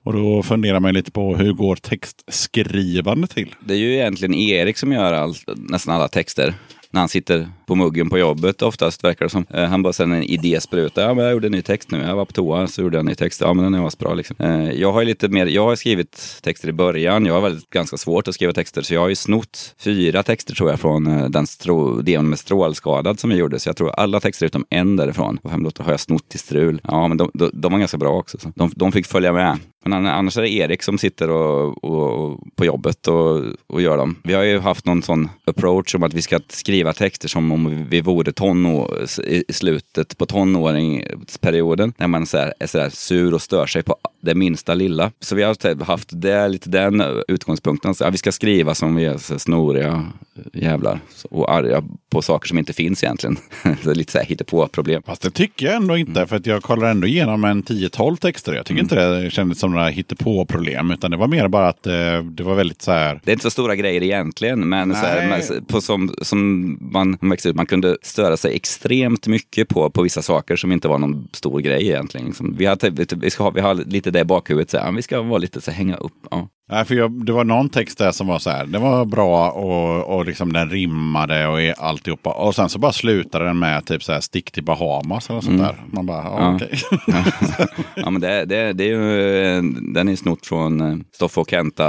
Och då funderar man lite på hur går textskrivande till? Det är ju egentligen Erik som gör all, nästan alla texter. När han sitter på muggen på jobbet oftast verkar det som. Eh, han bara sen en idéspruta. Ja, men jag gjorde en ny text nu. Jag var på toa så gjorde jag en ny text. Ja, men den är asbra liksom. Eh, jag har lite mer, jag har skrivit texter i början. Jag har väldigt ganska svårt att skriva texter. Så jag har ju snott fyra texter tror jag från eh, den strå, demon med strålskadad som vi gjorde. Så jag tror alla texter utom en därifrån och fem låtar har jag snott till strul. Ja, men de, de, de var ganska bra också. Så. De, de fick följa med. Men annars är det Erik som sitter och, och, och på jobbet och, och gör dem. Vi har ju haft någon sån approach om att vi ska skriva texter som om vi vore tonår, i slutet på tonåringsperioden. När man så här, är sådär sur och stör sig på det minsta lilla. Så vi har haft det, lite den utgångspunkten. Så, ja, vi ska skriva som vi är så snoriga jävlar och arga på saker som inte finns egentligen. <laughs> så lite så här hittepå-problem. Fast det tycker jag ändå inte. För att jag kollar ändå igenom en 10-12 texter. Jag tycker inte det kändes som några hittepå-problem. Utan det var mer bara att eh, det var väldigt så här. Det är inte så stora grejer egentligen, men så här, men på som, som man växte ut, man kunde störa sig extremt mycket på, på vissa saker som inte var någon stor grej egentligen. Liksom, vi, har, vi, ska ha, vi har lite det i bakhuvudet, så här, vi ska vara lite så här, hänga upp. Ja. Nej, för jag, det var någon text där som var så här. Det var bra och, och liksom den rimmade och är alltihopa. Och sen så bara slutade den med typ så här stick till Bahamas eller sånt där. Man bara, ja, Ja. okej. <laughs> Ja, men det, det, det är ju, eh, den är snott från eh, Stoffe och Kenta.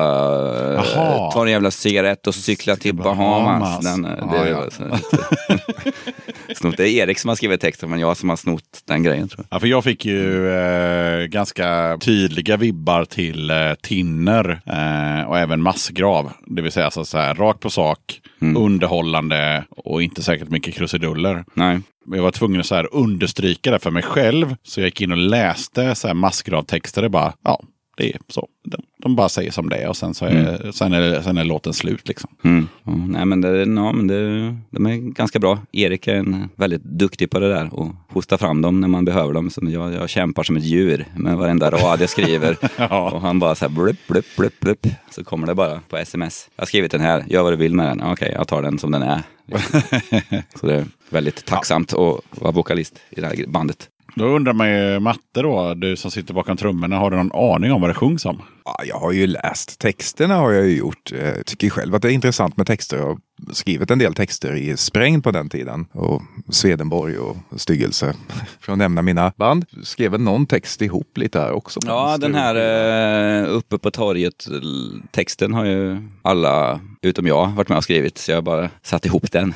eh. Ta en jävla cigarett och cykla till Bahamas. Bahamas. Den, eh, Ja, det, ja. <laughs> så snott. det är Erik som har skrivit texten, men jag som har snott den grejen. tror jag. Ja, för jag fick ju eh, ganska tydliga vibbar till eh, Tinner eh, och även massgrav. Det vill säga alltså, så här, rakt på sak, underhållande och inte säkert mycket krusiduller. Nej. Jag var tvungen att så här understryka det för mig själv. Så jag gick in och läste så här massgravtexter. Bara, ja, det är så. De, de bara säger som det är och sen, så är, sen, är, sen är låten slut. Liksom. Mm. Ja, nej, men, det, ja, men det, de är ganska bra. Erik är en, väldigt duktig på det där och hosta fram dem när man behöver dem. Så jag, jag kämpar som ett djur med varenda rad jag skriver. <laughs> Ja. Och han bara så här blupp, blupp, blupp, blupp. Så kommer det bara på sms. Jag har skrivit den här, gör vad du vill med den. Okej, jag tar den som den är. <laughs> så det är väldigt tacksamt att vara vokalist i det här bandet. Då undrar man ju, Matte då, du som sitter bakom trummorna, har du någon aning om vad det sjungs om? Ja, jag har ju läst texterna har jag ju gjort. Jag tycker själv att det är intressant med texter. Jag har skrivit en del texter i Spräng på den tiden. Och Swedenborg och Styggelse. <laughs> För att nämna mina band. Skrev någon text ihop lite här också. Ja, den här eh, uppe på torget l- texten har ju alla utom jag varit med och skrivit. Så jag har bara satt ihop den.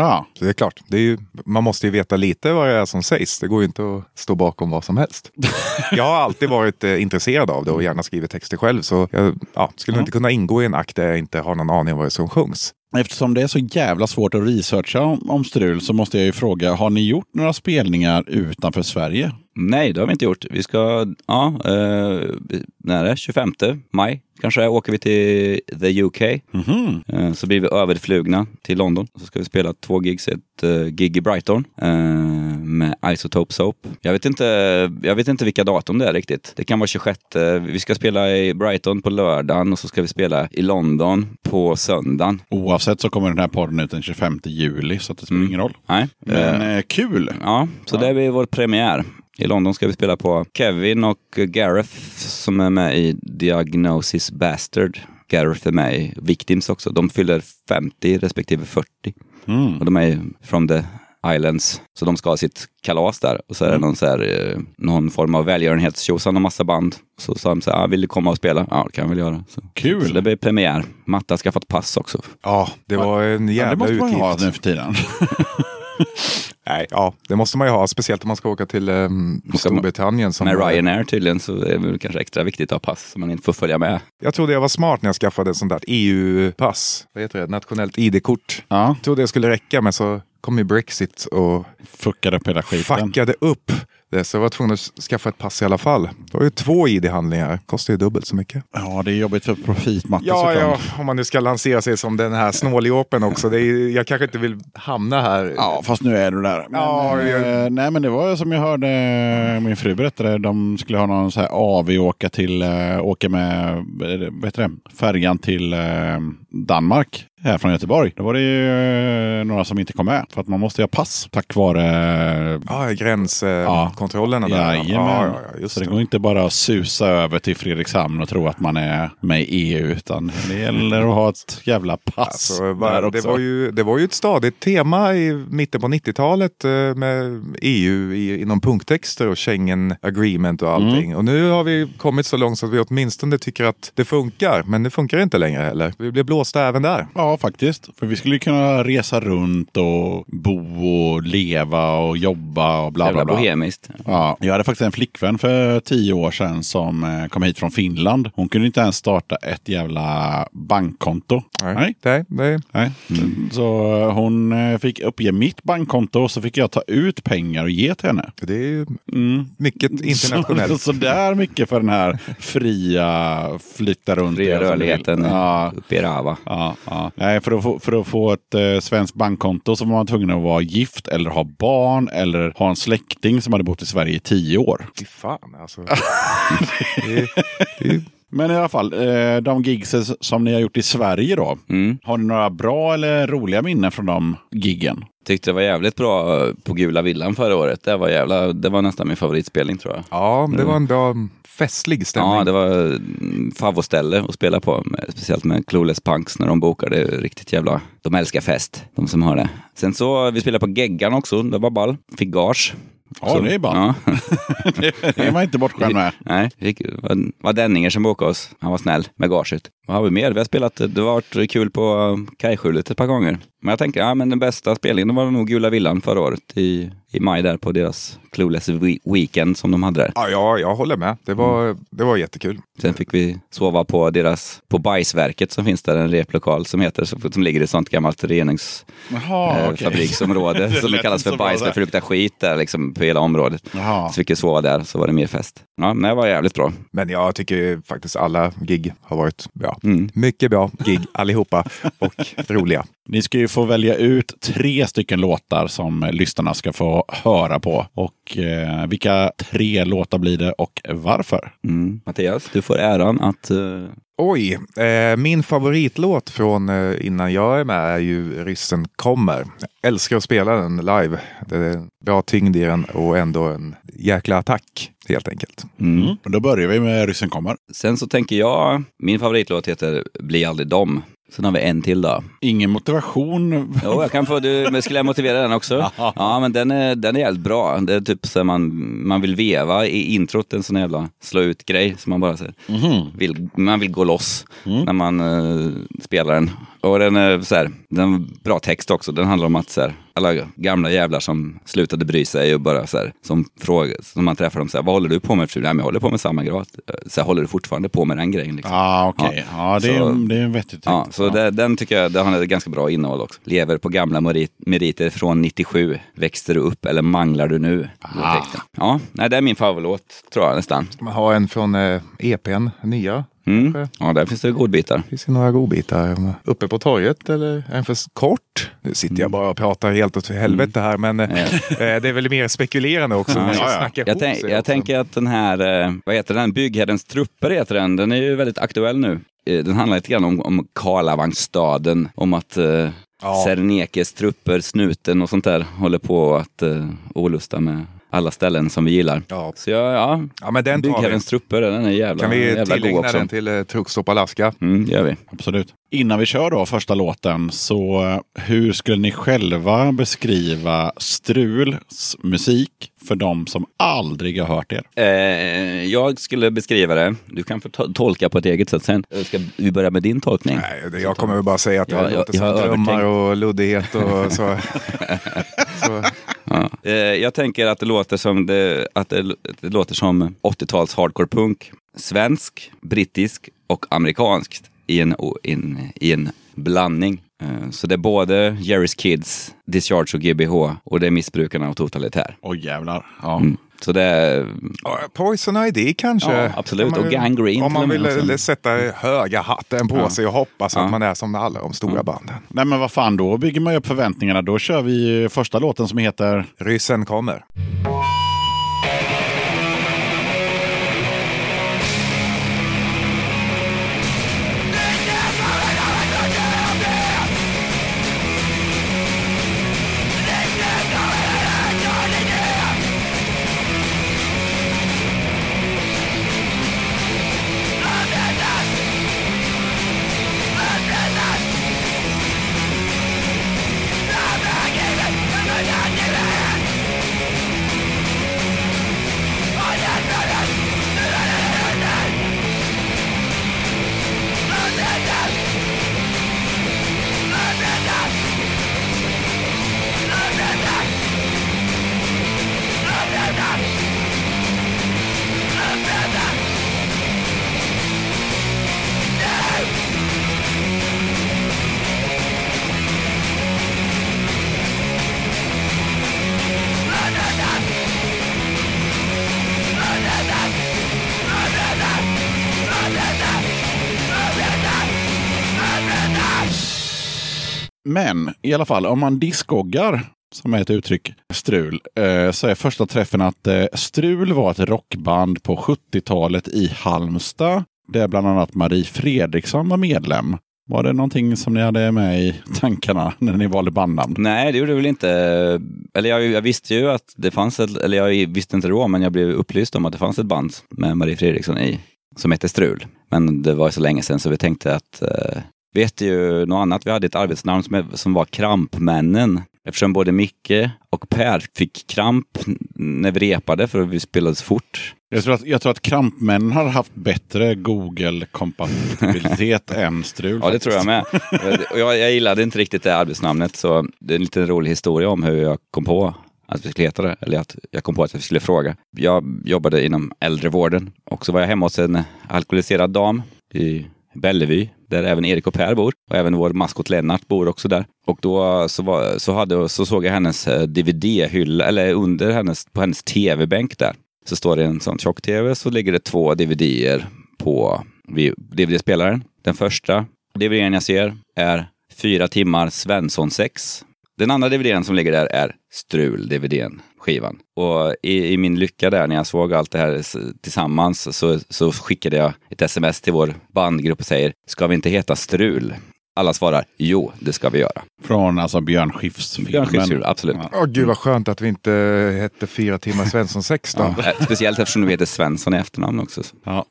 Ja, Så det är klart, det är ju, man måste ju veta lite vad det är som sägs. Det går ju inte att stå bakom vad som helst. <laughs> jag har alltid varit eh, intresserad av det och gärna skrivit texter själv. Så jag ja, skulle Ja. inte kunna ingå i en akt där jag inte har någon aning om vad det är som sjungs. Eftersom det är så jävla svårt att researcha om, om strul så måste jag ju fråga, har ni gjort några spelningar utanför Sverige? Nej, det har vi inte gjort. Vi ska, ja, eh, när är det? 25 maj kanske åker vi till the UK. Mhm. Eh, så blir vi överflugna till London. Så ska vi spela två gigs, ett eh, gig i Brighton eh, med Isotope Soap. Jag vet, inte, jag vet inte vilka datum det är riktigt. Det kan vara 26. Vi ska spela i Brighton på lördagen och så ska vi spela i London på söndagen. Oavsett så kommer den här podden ut den 25 juli så att det spelar ingen roll. Nej. Men eh, eh, kul! Ja, så det blir vår premiär. I London ska vi spela på Kevin och Gareth som är med i Diagnosis Bastard. Gareth är med i Victims också. De fyller 50 respektive 40. Mm. Och de är from the Islands. Så de ska ha sitt kalas där. Och så är det någon, så här, eh, någon form av välgörenhetstjosan och massa band. Så sa de så här, ah, vill du komma och spela? Ja, det kan jag väl göra. Så, Kul. så det blir premiär. Matta har skaffat pass också. Ja, det var en Ja, det jävla måste man utgift. ha nu för tiden. <laughs> <laughs> Nej, ja, det måste man ju ha. Speciellt om man ska åka till um, Storbritannien. Som Med Ryanair tydligen så är det kanske extra viktigt att ha pass så man inte får följa med. Jag trodde jag var smart när jag skaffade ett sånt där EU-pass. Vad heter det? Nationellt ID-kort. Ja, Jag trodde det skulle räcka, men så kom ju Brexit och fuckade upp hela skiten. fuckade upp det. Så jag var tvungen att skaffa ett pass i alla fall. Det var ju två ID-handlingar. Kostar ju dubbelt så mycket. Ja, det är jobbigt för profitmatte Ja, såklart. ja, om man nu ska lansera sig som den här snåljåpen också. Det är, jag kanske inte vill hamna här. Ja, fast nu är du där. Men, Ja, jag- eh, nej, men det var som jag hörde min fru berättade. De skulle ha någon så här AV åka till, eh, åka med eh, vad heter det, färjan till eh, Danmark här från Göteborg. Då var det ju eh, några som inte kom med. För att man måste ha pass tack vare Ja, gränskontrollerna där. Jajamän. Ja, ja, ja, just så det går inte bara att susa över till Fredrikshamn och tro att man är med i EU. Utan det gäller att ha ett jävla pass Alltså, va- det, var ju, det var ju ett stadigt tema i mitten på 90-talet eh, med EU i, inom punkttexter och Schengen agreement och allting. Mm. Och nu har vi kommit så långt så att vi åtminstone tycker att det funkar. Men det funkar inte längre heller. Vi blir blåsta även där. Ja, faktiskt. För vi skulle ju kunna resa runt och bo och leva och jobba och bla bla bla. bohemiskt. Ja, jag hade faktiskt en flickvän för tio år sedan som eh, kom hit från Finland. Hon kunde inte ens starta ett jävla bankkonto. Nej. Nej, nej. Nej. Så eh, hon eh, fick uppge mitt bankkonto och så fick jag ta ut pengar och ge till henne. Det är ju Mm. mycket Så, internationellt. <laughs> så där mycket för den här fria flytta runt. Fria rörligheten Ja. uppe i Rava. Ja, ja. Nej, för, att få, för att få ett eh, svenskt bankkonto så var man tvungen att vara gift eller ha barn eller ha en släkting som hade bott i Sverige i tio år. Fy fan alltså. <laughs> det, är- det Men i alla fall, eh, de gigs som ni har gjort i Sverige då. Mm. Har ni några bra eller roliga minnen från de giggen? Tyckte det var jävligt bra eh, på Gula Villan förra året. Det var, jävla, det var nästan min favoritspelning tror jag. Ja, det var en bra festlig stämning. Ja, det var mm, favoställe att spela på. Med, speciellt med Clueless Punks när de bokar. Det är riktigt jävla... De älskar fest, de som har det. Sen så, vi spelade på Geggan också. Det var ball. Fick gage. Ja, Så- det är ball. Ja. <laughs> Det är man inte bortskämd med. Nej, det var, var Denninger som bokade oss. Han var snäll med gaget. Vad har vi mer? Vi har spelat, det har varit kul på Kajskjulet ett par gånger. Men jag tänker, ja men den bästa spelningen var nog Gula Villan förra året i, i maj där på deras Clueless we- Weekend som de hade där. Ja, ja, jag håller med. Det var, det var jättekul. Sen fick vi sova på deras, på Bajsverket som finns där, en replokal som heter, som, som ligger i ett sånt gammalt reningsfabriksområde eh, <laughs> Det som lät kallas för bra bajs, där. för det luktar skit där liksom på hela området. Jaha. Så fick vi sova där, så var det mer fest. Ja, men det var jävligt bra. Men jag tycker faktiskt alla gig har varit bra. Mm. Mycket bra gig allihopa och <laughs> roliga. Ni ska ju få välja ut tre stycken låtar som lyssnarna ska få höra på. Och eh, vilka tre låtar blir det och varför? Mm. Mattias, du får äran att... eh, Oj, eh, min favoritlåt från eh, innan jag är med är ju Ryssen kommer. Jag älskar att spela den live. Det är bra tyngd i den och ändå en jäkla attack helt enkelt. mm. Och Då börjar vi med Ryssen kommer. Sen så tänker jag, min favoritlåt heter Bli aldrig dom. Sen har vi en till då. Ingen motivation. Jo, jag kan få, du, men skulle jag motivera den också? <laughs> Ja, men den är, den är jävligt bra. Det är typ så man, man vill veva i introt, en sån jävla slå ut-grej. Man bara så här, vill, man vill gå loss när man eh, spelar den. Och den är så här, den bra text också. Den handlar om att så här, alla gamla jävlar som slutade bry sig och bara så här, som, fråga, som man träffar dem så här, vad håller du på med? Nej, men jag håller på med samma grej. Så här, håller du fortfarande på med den grejen? Liksom? Ja, okej. Ja, det, Så- är, det är vettigt. Ja, så Det, den tycker jag det har ett ganska bra innehåll också. Lever på gamla merit, meriter från 97. Växte du upp eller manglar du nu? Ah. Ja, nej, det är min favoritlåt tror jag nästan. Man har en från eh, EPn, nya. Mm. Ja, där finns det godbitar. Finns det några godbitar uppe på torget eller den för kort? Nu sitter jag bara och pratar helt åt helvete här men eh, eh, det är väl mer spekulerande också. Ja, ja. snacka Jag, tänk, jag också. tänker att den här, eh, vad heter den, Byggherrens trupper heter den. Den är ju väldigt aktuell nu. Den handlar lite grann om, om Karlavangsstaden, om att eh, Ja. Sernekes trupper, snuten och sånt där håller på att eh, olusta med alla ställen som vi gillar. Ja. Så jag, ja, Ja, men den tar vi. Byggherrens trupper, den är jävla, Kan vi jävla tillägna också. den till eh, Truckstop Alaska? Mm, gör vi. Absolut. Innan vi kör då första låten, så eh, hur skulle ni själva beskriva Struls musik för de som aldrig har hört er? Eh, jag skulle beskriva det, du kan få to- tolka på ett eget sätt sen. Eh, Ska vi börja med din tolkning? Nej, det- jag kommer väl bara säga att det Ja, jag- låter jag som har drömmar övertänkt. och luddighet och så. <laughs> så. Eh, jag tänker att det låter som, det, att det, det låter som 80-tals hardcore punk. Svensk, brittisk och amerikanskt i en, in, i en blandning. Eh, så det är både Jerry's Kids, Discharge och GBH och det är Missbrukarna och Totalitär. Oj jävlar. Ja. Mm. Så det är... Ja, Poison ID kanske? Ja, absolut. Man- Och Gangrene Om man vill eh, sätta höga hatten på sig och hoppas Ja. att man är som alla de stora banden. Nej men vad fan, då bygger man ju upp förväntningarna. Då kör vi första låten som heter Ryssen kommer. I alla fall, om man diskoggar, som är ett uttryck, strul, eh, så är första träffen att eh, Strul var ett rockband på 70-talet i Halmstad. Där bland annat Marie Fredriksson var medlem. Var det någonting som ni hade med i tankarna när ni valde bandnamn? Nej, det gjorde det väl inte. Eller jag, jag visste ju att det fanns ett, eller jag visste inte då, men jag blev upplyst om att det fanns ett band med Marie Fredriksson i, som hette Strul. Men det var så länge sedan så vi tänkte att eh, vi hette ju något annat. Vi hade ett arbetsnamn som, som var Krampmännen. Eftersom både Micke och Per fick kramp när vi repade för att vi spelade så fort. Jag tror att, jag tror att Krampmännen har haft bättre Google-kompatibilitet <laughs> än Strul. Ja, det tror jag med. Jag, jag gillade inte riktigt det arbetsnamnet, så det är en liten rolig historia om hur jag kom på att vi skulle heta det, eller att jag kom på att vi skulle fråga. Jag jobbade inom äldrevården och så var jag hemma hos en alkoholiserad dam i Bellevue, där även Erik och Per bor. Och även vår maskot Lennart bor också där. Och då så, var, så, hade, så såg jag hennes eh, DVD-hylla, eller under hennes, på hennes tv-bänk där. Så står det en sån tjock-tv, så ligger det två DVD-er på DVD-spelaren. Den första DVDn jag ser är fyra timmar Svensson 6. Den andra DVDn som ligger där är Strul-DVDn, skivan. Och i, i, min lycka där när jag såg allt det här tillsammans så, så skickade jag ett sms till vår bandgrupp och säger, ska vi inte heta Strul? Alla svarar, jo, det ska vi göra. Från alltså Björn Skifs Björn Skifs absolut. Åh oh, gud vad skönt att vi inte hette Fyra timmar Svensson 6 då. Ja, speciellt eftersom du heter Svensson i efternamn också. Ja.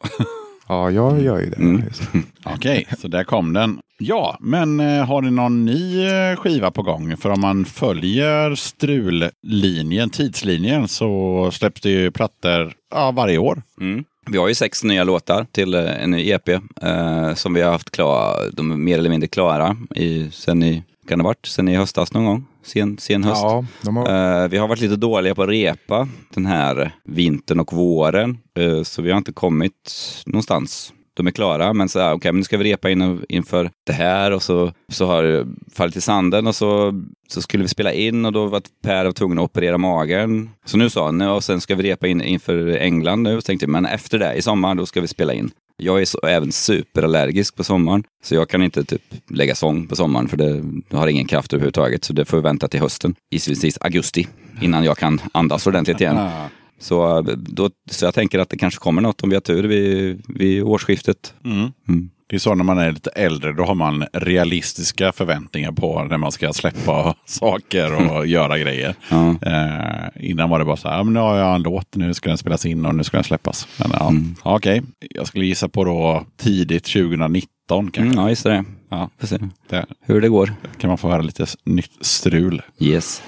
Ja, jag gör ju det. Mm. <laughs> Okej, okay, så där kom den. Ja, men eh, har ni någon ny eh, skiva på gång? För om man följer strullinjen, tidslinjen, så släpps det ju plattor ja, varje år. Mm. Vi har ju sex nya låtar till eh, en ny EP eh, som vi har haft klara, de är mer eller mindre klara i, sen i, kan det varit, sen i höstas någon gång? Sen, sen höst. Ja, har... Uh, vi har varit lite dåliga på att repa den här vintern och våren. Uh, så vi har inte kommit någonstans. De är klara, men så ah, okej, okay, men nu ska vi repa in, inför det här och så, så har det fallit i sanden och så, så skulle vi spela in och då var Per tvungen att operera magen. Så nu sa han, och sen ska vi repa in inför England nu. Så tänkte jag, men efter det, i sommar, då ska vi spela in. Jag är så, även superallergisk på sommaren, så jag kan inte typ lägga sång på sommaren för det har ingen kraft överhuvudtaget. Så det får vi vänta till hösten, gissningsvis augusti, innan jag kan andas ordentligt igen. Ah. Så, då, så jag tänker att det kanske kommer något om vi har tur vid, vid årsskiftet. Mm. Mm. Det är så när man är lite äldre, då har man realistiska förväntningar på när man ska släppa <laughs> saker och mm. göra grejer. Ja. Eh, innan var det bara så här, nu har jag en låt, nu ska den spelas in och nu ska den släppas. Men, ja, mm. Okej, okay. jag skulle gissa på då tidigt 2019 kanske. Mm, ja, just det. Ja, får se det. hur det går. kan man få höra lite nytt strul. Yes.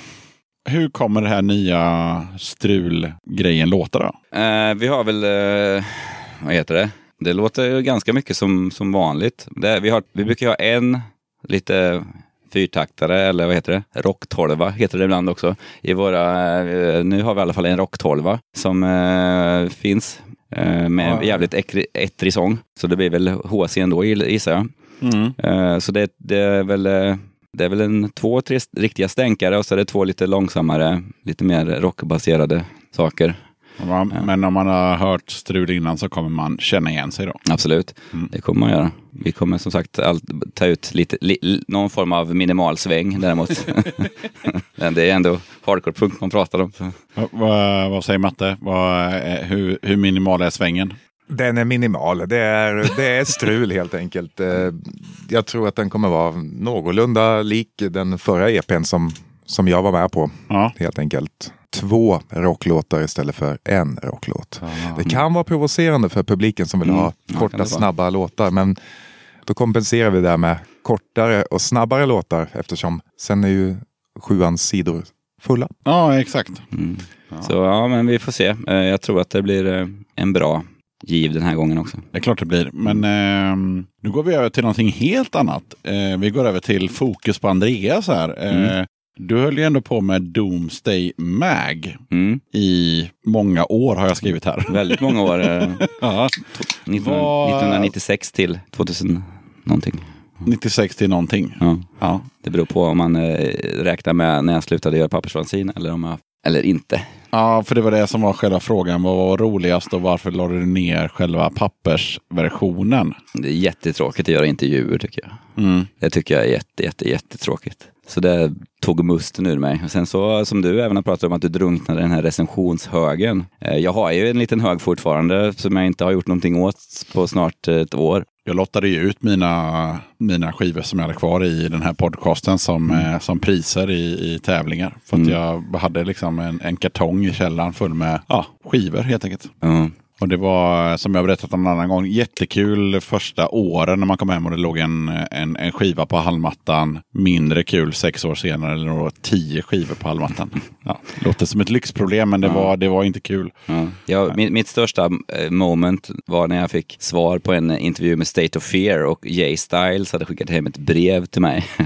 Hur kommer det här nya strulgrejen låta då? Eh, vi har väl, eh, vad heter det? Det låter ganska mycket som, som vanligt. Det, vi, har, vi brukar ha en lite fyrtaktare eller vad heter det? Rocktolva heter det ibland också. I våra, eh, nu har vi i alla fall en rocktolva som eh, finns eh, med ja. jävligt ettrig sång. Så det blir väl HC ändå gissar jag. Mm. Eh, så det, det, är väl det är väl en två, tre riktiga stänkare och så är det två lite långsammare, lite mer rockbaserade saker. Ja. Men om man har hört strul innan så kommer man känna igen sig då? Absolut, mm. det kommer man göra. Vi kommer som sagt all, ta ut lite, li, någon form av minimal sväng däremot. <laughs> <laughs> men det är ändå hardcore-punk man pratar om. Va, va, vad säger Matte? Va, hur, hur minimal är svängen? Den är minimal. Det är, det är strul helt enkelt. Eh, jag tror att den kommer vara någorlunda lik den förra EPn som, som jag var med på. Ja. Helt enkelt två rocklåtar istället för en rocklåt. Aha. Det kan vara provocerande för publiken som vill mm. ha korta, snabba låtar. Men då kompenserar vi det med kortare och snabbare låtar eftersom sen är ju sjuans sidor fulla. Ja, exakt. Mm. Ja. Så ja, men vi får se. Eh, jag tror att det blir eh, en bra giv den här gången också. Det är klart det blir. Men eh, nu går vi över till någonting helt annat. Eh, vi går över till fokus på Andreas här. Eh, mm. Du höll ju ändå på med Doomsday Mag mm. i många år har jag skrivit här. Väldigt många år. Eh, <laughs> ja. 19, 1996 till 2000 någonting. 96 till någonting. Ja. ja. Det beror på om man eh, räknar med när jag slutade göra pappersfanzin eller, om jag, eller inte. Ja, för det var det som var själva frågan. Vad var roligast och varför la du ner själva pappersversionen? Det är jättetråkigt att göra intervjuer tycker jag. Mm. Det tycker jag är jätte, jätte, jättetråkigt. Så det tog musten ur mig. Och sen så som du även har pratat om att du drunknade i den här recensionshögen. Eh, Jag har ju en liten hög fortfarande som jag inte har gjort någonting åt på snart ett år. Jag lottade ju ut mina, mina skivor som jag hade kvar i den här podcasten som, eh, som priser i, i tävlingar. För att jag hade liksom en, en kartong i källaren full med ja, skivor helt enkelt. Ja. Och det var, som jag berättat om en annan gång, jättekul första åren när man kom hem och det låg en, en, en skiva på hallmattan. Mindre kul sex år senare det låg tio skivor på hallmattan. <laughs> Ja, låter som ett lyxproblem men det, var, det var inte kul. Ja. Jag, mitt, mitt största eh, moment var när jag fick svar på en intervju med State of Fear och Jay Styles hade skickat hem ett brev till mig. <laughs>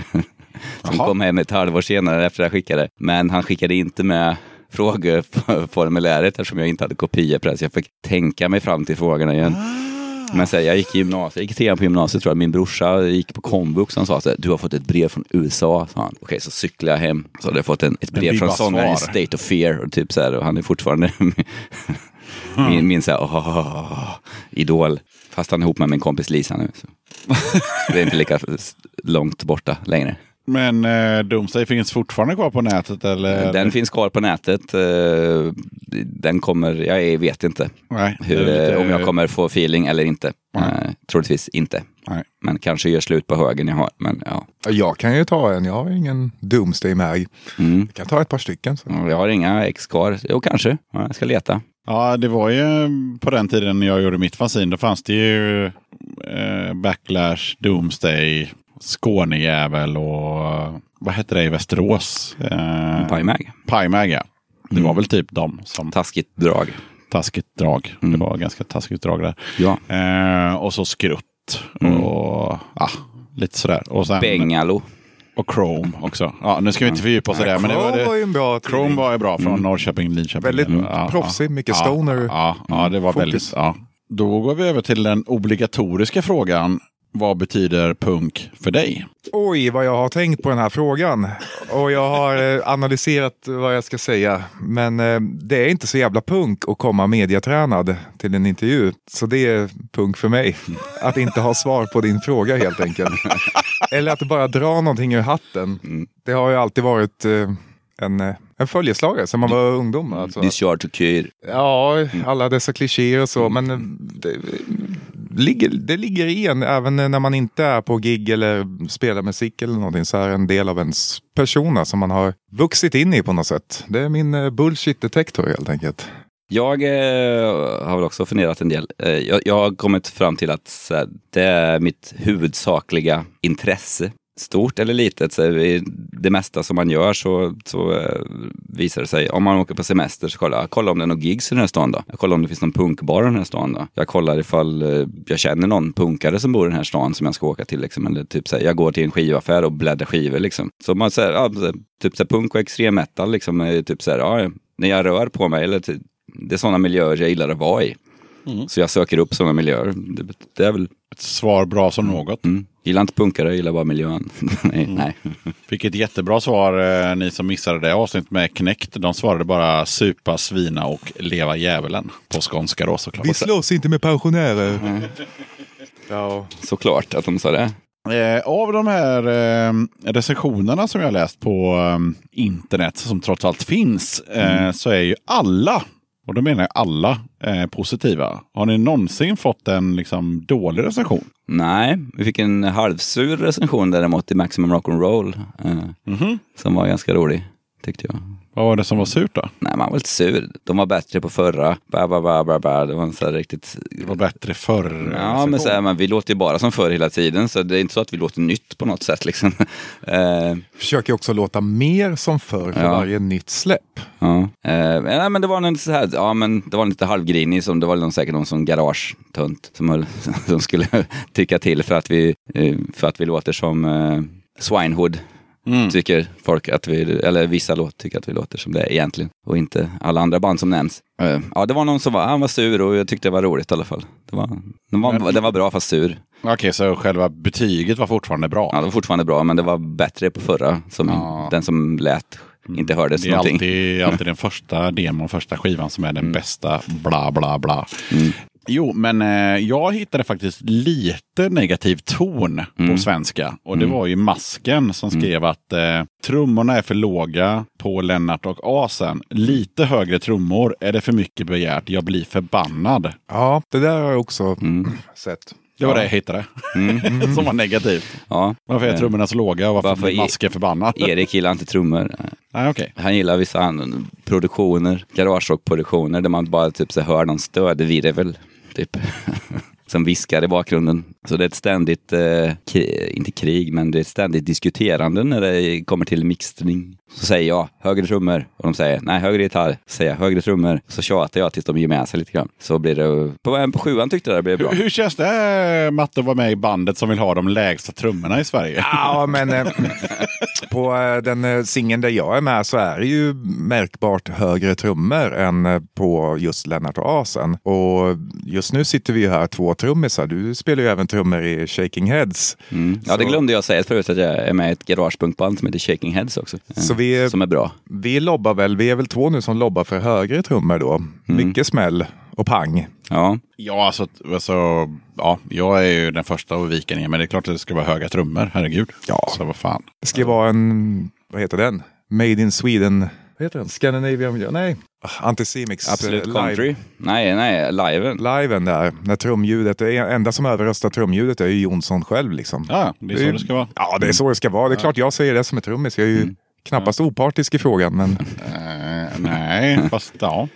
Som Jaha. kom hem ett halvår senare efter jag skickade. Men han skickade inte med frågeformuläret <laughs> eftersom jag inte hade kopior på det. Så jag fick tänka mig fram till frågorna igen. Men så här, jag gick i gymnasiet, jag gick trean på gymnasiet tror jag. Min brorsa gick på komvux. Han sa så här, du har fått ett brev från USA. Sa han. Okej, så cyklade jag hem. Så hade jag fått en, ett brev från sångaren i. State of Fear. Och, typ så här, och han är fortfarande <laughs> min, min så här, åh, idol. Fast han är ihop med min kompis Lisa nu. Så. Det är inte lika långt borta längre. Men eh, Doomsday finns fortfarande kvar på nätet eller? Den finns kvar på nätet. eh, Den kommer, jag vet inte Nej, hur, lite- eh, om jag kommer få feeling eller inte. Nej. Eh, Troligtvis inte. Nej. Men kanske gör slut på högen jag har. Men ja. Jag kan ju ta en, jag har ingen Doomsday med. Mm. Jag kan ta ett par stycken. Så. Jag har inga ex kvar. Jo, kanske. Ja, Jag ska leta. Ja, det var ju på den tiden när jag gjorde mitt fanzine. Då fanns det ju eh, Backlash, Doomsday, Skånejävel och vad hette det i Västerås? Eh, Pajmag. Pajmag, ja. Det Mm. var väl typ de som Taskigt drag. taskigt drag. Mm. Det var ganska taskigt drag där. Ja. Eh, och så Skrutt och ja, lite sådär. Och, sen, Bengalo. och Chrome också. Ja, nu ska vi inte fördjupa oss i det. Men det var, Chrome var det, ju en bra Chrome tidning. var ju bra från Norrköping, Linköping. Väldigt Ja, proffsig, ja. mycket ja, stoner. Ja, ja, det var Fokus. väldigt. Ja. Då går vi över till den obligatoriska frågan. Vad betyder punk för dig? Oj, vad jag har tänkt på den här frågan. Och jag har eh, analyserat vad jag ska säga. Men eh, det är inte så jävla punk att komma mediatränad till en intervju. Så det är punk för mig. Att inte ha svar på din fråga helt enkelt. Eller att bara dra någonting ur hatten. Det har ju alltid varit eh, en, en följeslagare sedan man var ungdom. Alltså. Du kör till kyr. Ja, alla dessa klichéer och så. Men det, ligger, det ligger i en, även när man inte är på gig eller spelar musik eller någonting, så är det en del av ens persona som man har vuxit in i på något sätt. Det är min eh, bullshit detektor helt enkelt. Jag eh, har väl också funderat en del. Eh, jag, jag har kommit fram till att så här, det är mitt huvudsakliga intresse. Stort eller litet, så i det mesta som man gör så, så eh, visar det sig. Om man åker på semester så kollar jag kolla om det är något gigs i den här stan då. Jag kollar om det finns någon punkbar i den här stan då. Jag kollar ifall eh, jag känner någon punkare som bor i den här stan som jag ska åka till. Liksom. Eller typ så här, jag går till en skivaffär och bläddrar skivor liksom. Så man säger, ja, typ så här, punk och extrem metal liksom. är Typ så här, ja, när jag rör på mig eller det är sådana miljöer jag gillar att vara i. Så jag söker upp sådana miljöer. Det, det är väl, Ett svar bra som något. mm. Gillar inte punkare, jag gillar bara miljön. <laughs> nej, nej. Fick ett jättebra svar eh, ni som missade det avsnittet med Knäckt. De svarade bara supa, svina och leva djävulen. På skånska då såklart. Vi slåss inte med pensionärer. Ja. Såklart att de sa det. Eh, av de här eh, recensionerna som jag har läst på eh, internet, som trots allt finns, eh, så är ju alla, och då menar jag alla, eh, positiva. Har ni någonsin fått en liksom, dålig recension? Nej, vi fick en halvsur recension däremot i Maximum Rock'n'Roll. Eh, Som var ganska rolig, tyckte jag. Vad var det som var surt då? Nej, man var lite sur. De var bättre på förra. Ba, ba, ba, ba, ba. Det var en så här riktigt... Det var bättre förr. Ja, men, så här, men vi låter ju bara som förr hela tiden, så det är inte så att vi låter nytt på något sätt. Liksom. <laughs> Eh, Försöker också låta mer som förr för Ja. varje nytt släpp. Ja. Eh, nej, men det var någon så här, ja men det var lite halvgrinig, som, det var någon, säkert någon sån garagetunt som, höll- <laughs> som skulle <laughs> tycka till för att vi, eh, för att vi låter som eh, Swinehood. Tycker folk att vi, eller vissa låt tycker att vi låter som det egentligen. Och inte alla andra band som nämns. Eh, ja, det var någon som var, han var sur och jag tyckte det var roligt i alla fall. Det var, den var, den var bra fast sur. Okej, så själva betyget var fortfarande bra? Ja, det var fortfarande bra, men det var bättre på förra. Som Ja. Den som lät inte hördes Det är någonting. alltid, alltid <laughs> den första demon, första skivan som är den bästa bla bla bla. Jo, men eh, jag hittade faktiskt lite negativ ton på svenska. Och det var ju Masken som skrev att eh, trummorna är för låga på Lennart och Asen. Lite högre trummor är det för mycket begärt. Jag blir förbannad. Ja, det där har jag också Mm. sett. Det var det jag hittade. <laughs> som var negativt. Ja. Varför är Eh, trummorna så låga och varför, varför blir är- Masken förbannad? Erik gillar inte trummor. Ah, okay. Han gillar vissa produktioner, garagerockproduktioner där man bara typ så hör någon stödvirvel. Typ. <laughs> Som viskar i bakgrunden. Så det är ett ständigt, eh, kri- inte krig, men det är ett ständigt diskuterande när det kommer till mixning. Så säger jag högre trummor och de säger nej högre gitarr. Så säger jag högre trummor. Så tjatar jag tills de ger med sig lite grann. Så blir det, på, på sjuan tyckte jag det blev bra. Hur, hur känns det Matte att vara med i bandet som vill ha de lägsta trummorna i Sverige? Ja, men eh, <laughs> på eh, den eh, singeln där jag är med så är det ju märkbart högre trummor än eh, på just Lennart och Asen. Och just nu sitter vi ju här två trummisar. Du spelar ju även trummor i Shaking Heads. Mm. Ja, det glömde jag säga förut att jag är med i ett garagepunkband som heter Shaking Heads också. Så vi- Som är bra. Vi lobbar väl, vi är väl två nu som lobbar för högre trummor då. Mycket smäll och pang. Ja, Ja, alltså, alltså, ja, jag är ju den första att vika ner, men det är klart att det ska vara höga trummor, herregud. Ja. Så vad fan. Det ska vara en, vad heter den? Made in Sweden. Vad heter den? Scandinavian, nej. Ah, Antisemix. Absolut eh, live. Country. Nej, nej, liven. Liven där, när trumljudet, det enda som överröstar trumljudet är ju Jonsson själv liksom. Ja, det är så det ska vara. Ja, det är så det ska vara. Det är klart jag säger det som är trummis. Jag är ju knappast opartisk i frågan, men Eh, nej, fast ja.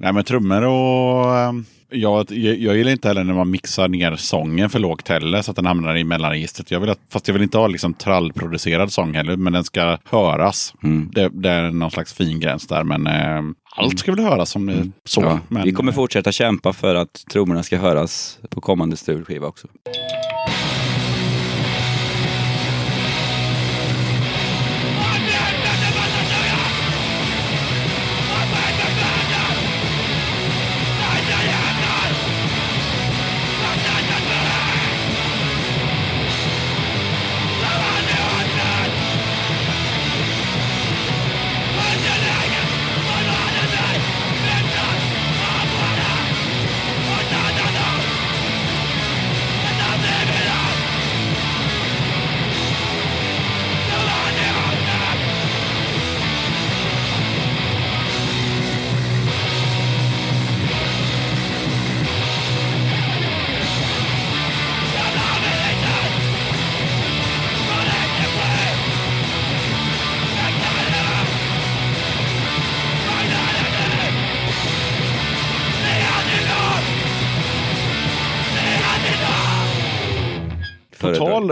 Nej, men trummor och... jag, jag, jag gillar inte heller när man mixar ner sången för lågt heller så att den hamnar i mellanregistret. Jag vill att, fast jag vill inte ha liksom trallproducerad sång heller, men den ska höras. Det, det är någon slags fin gräns där, men eh, allt ska väl höras som det så. Ja, men, vi kommer eh, fortsätta kämpa för att trummorna ska höras på kommande Strul-skiva också.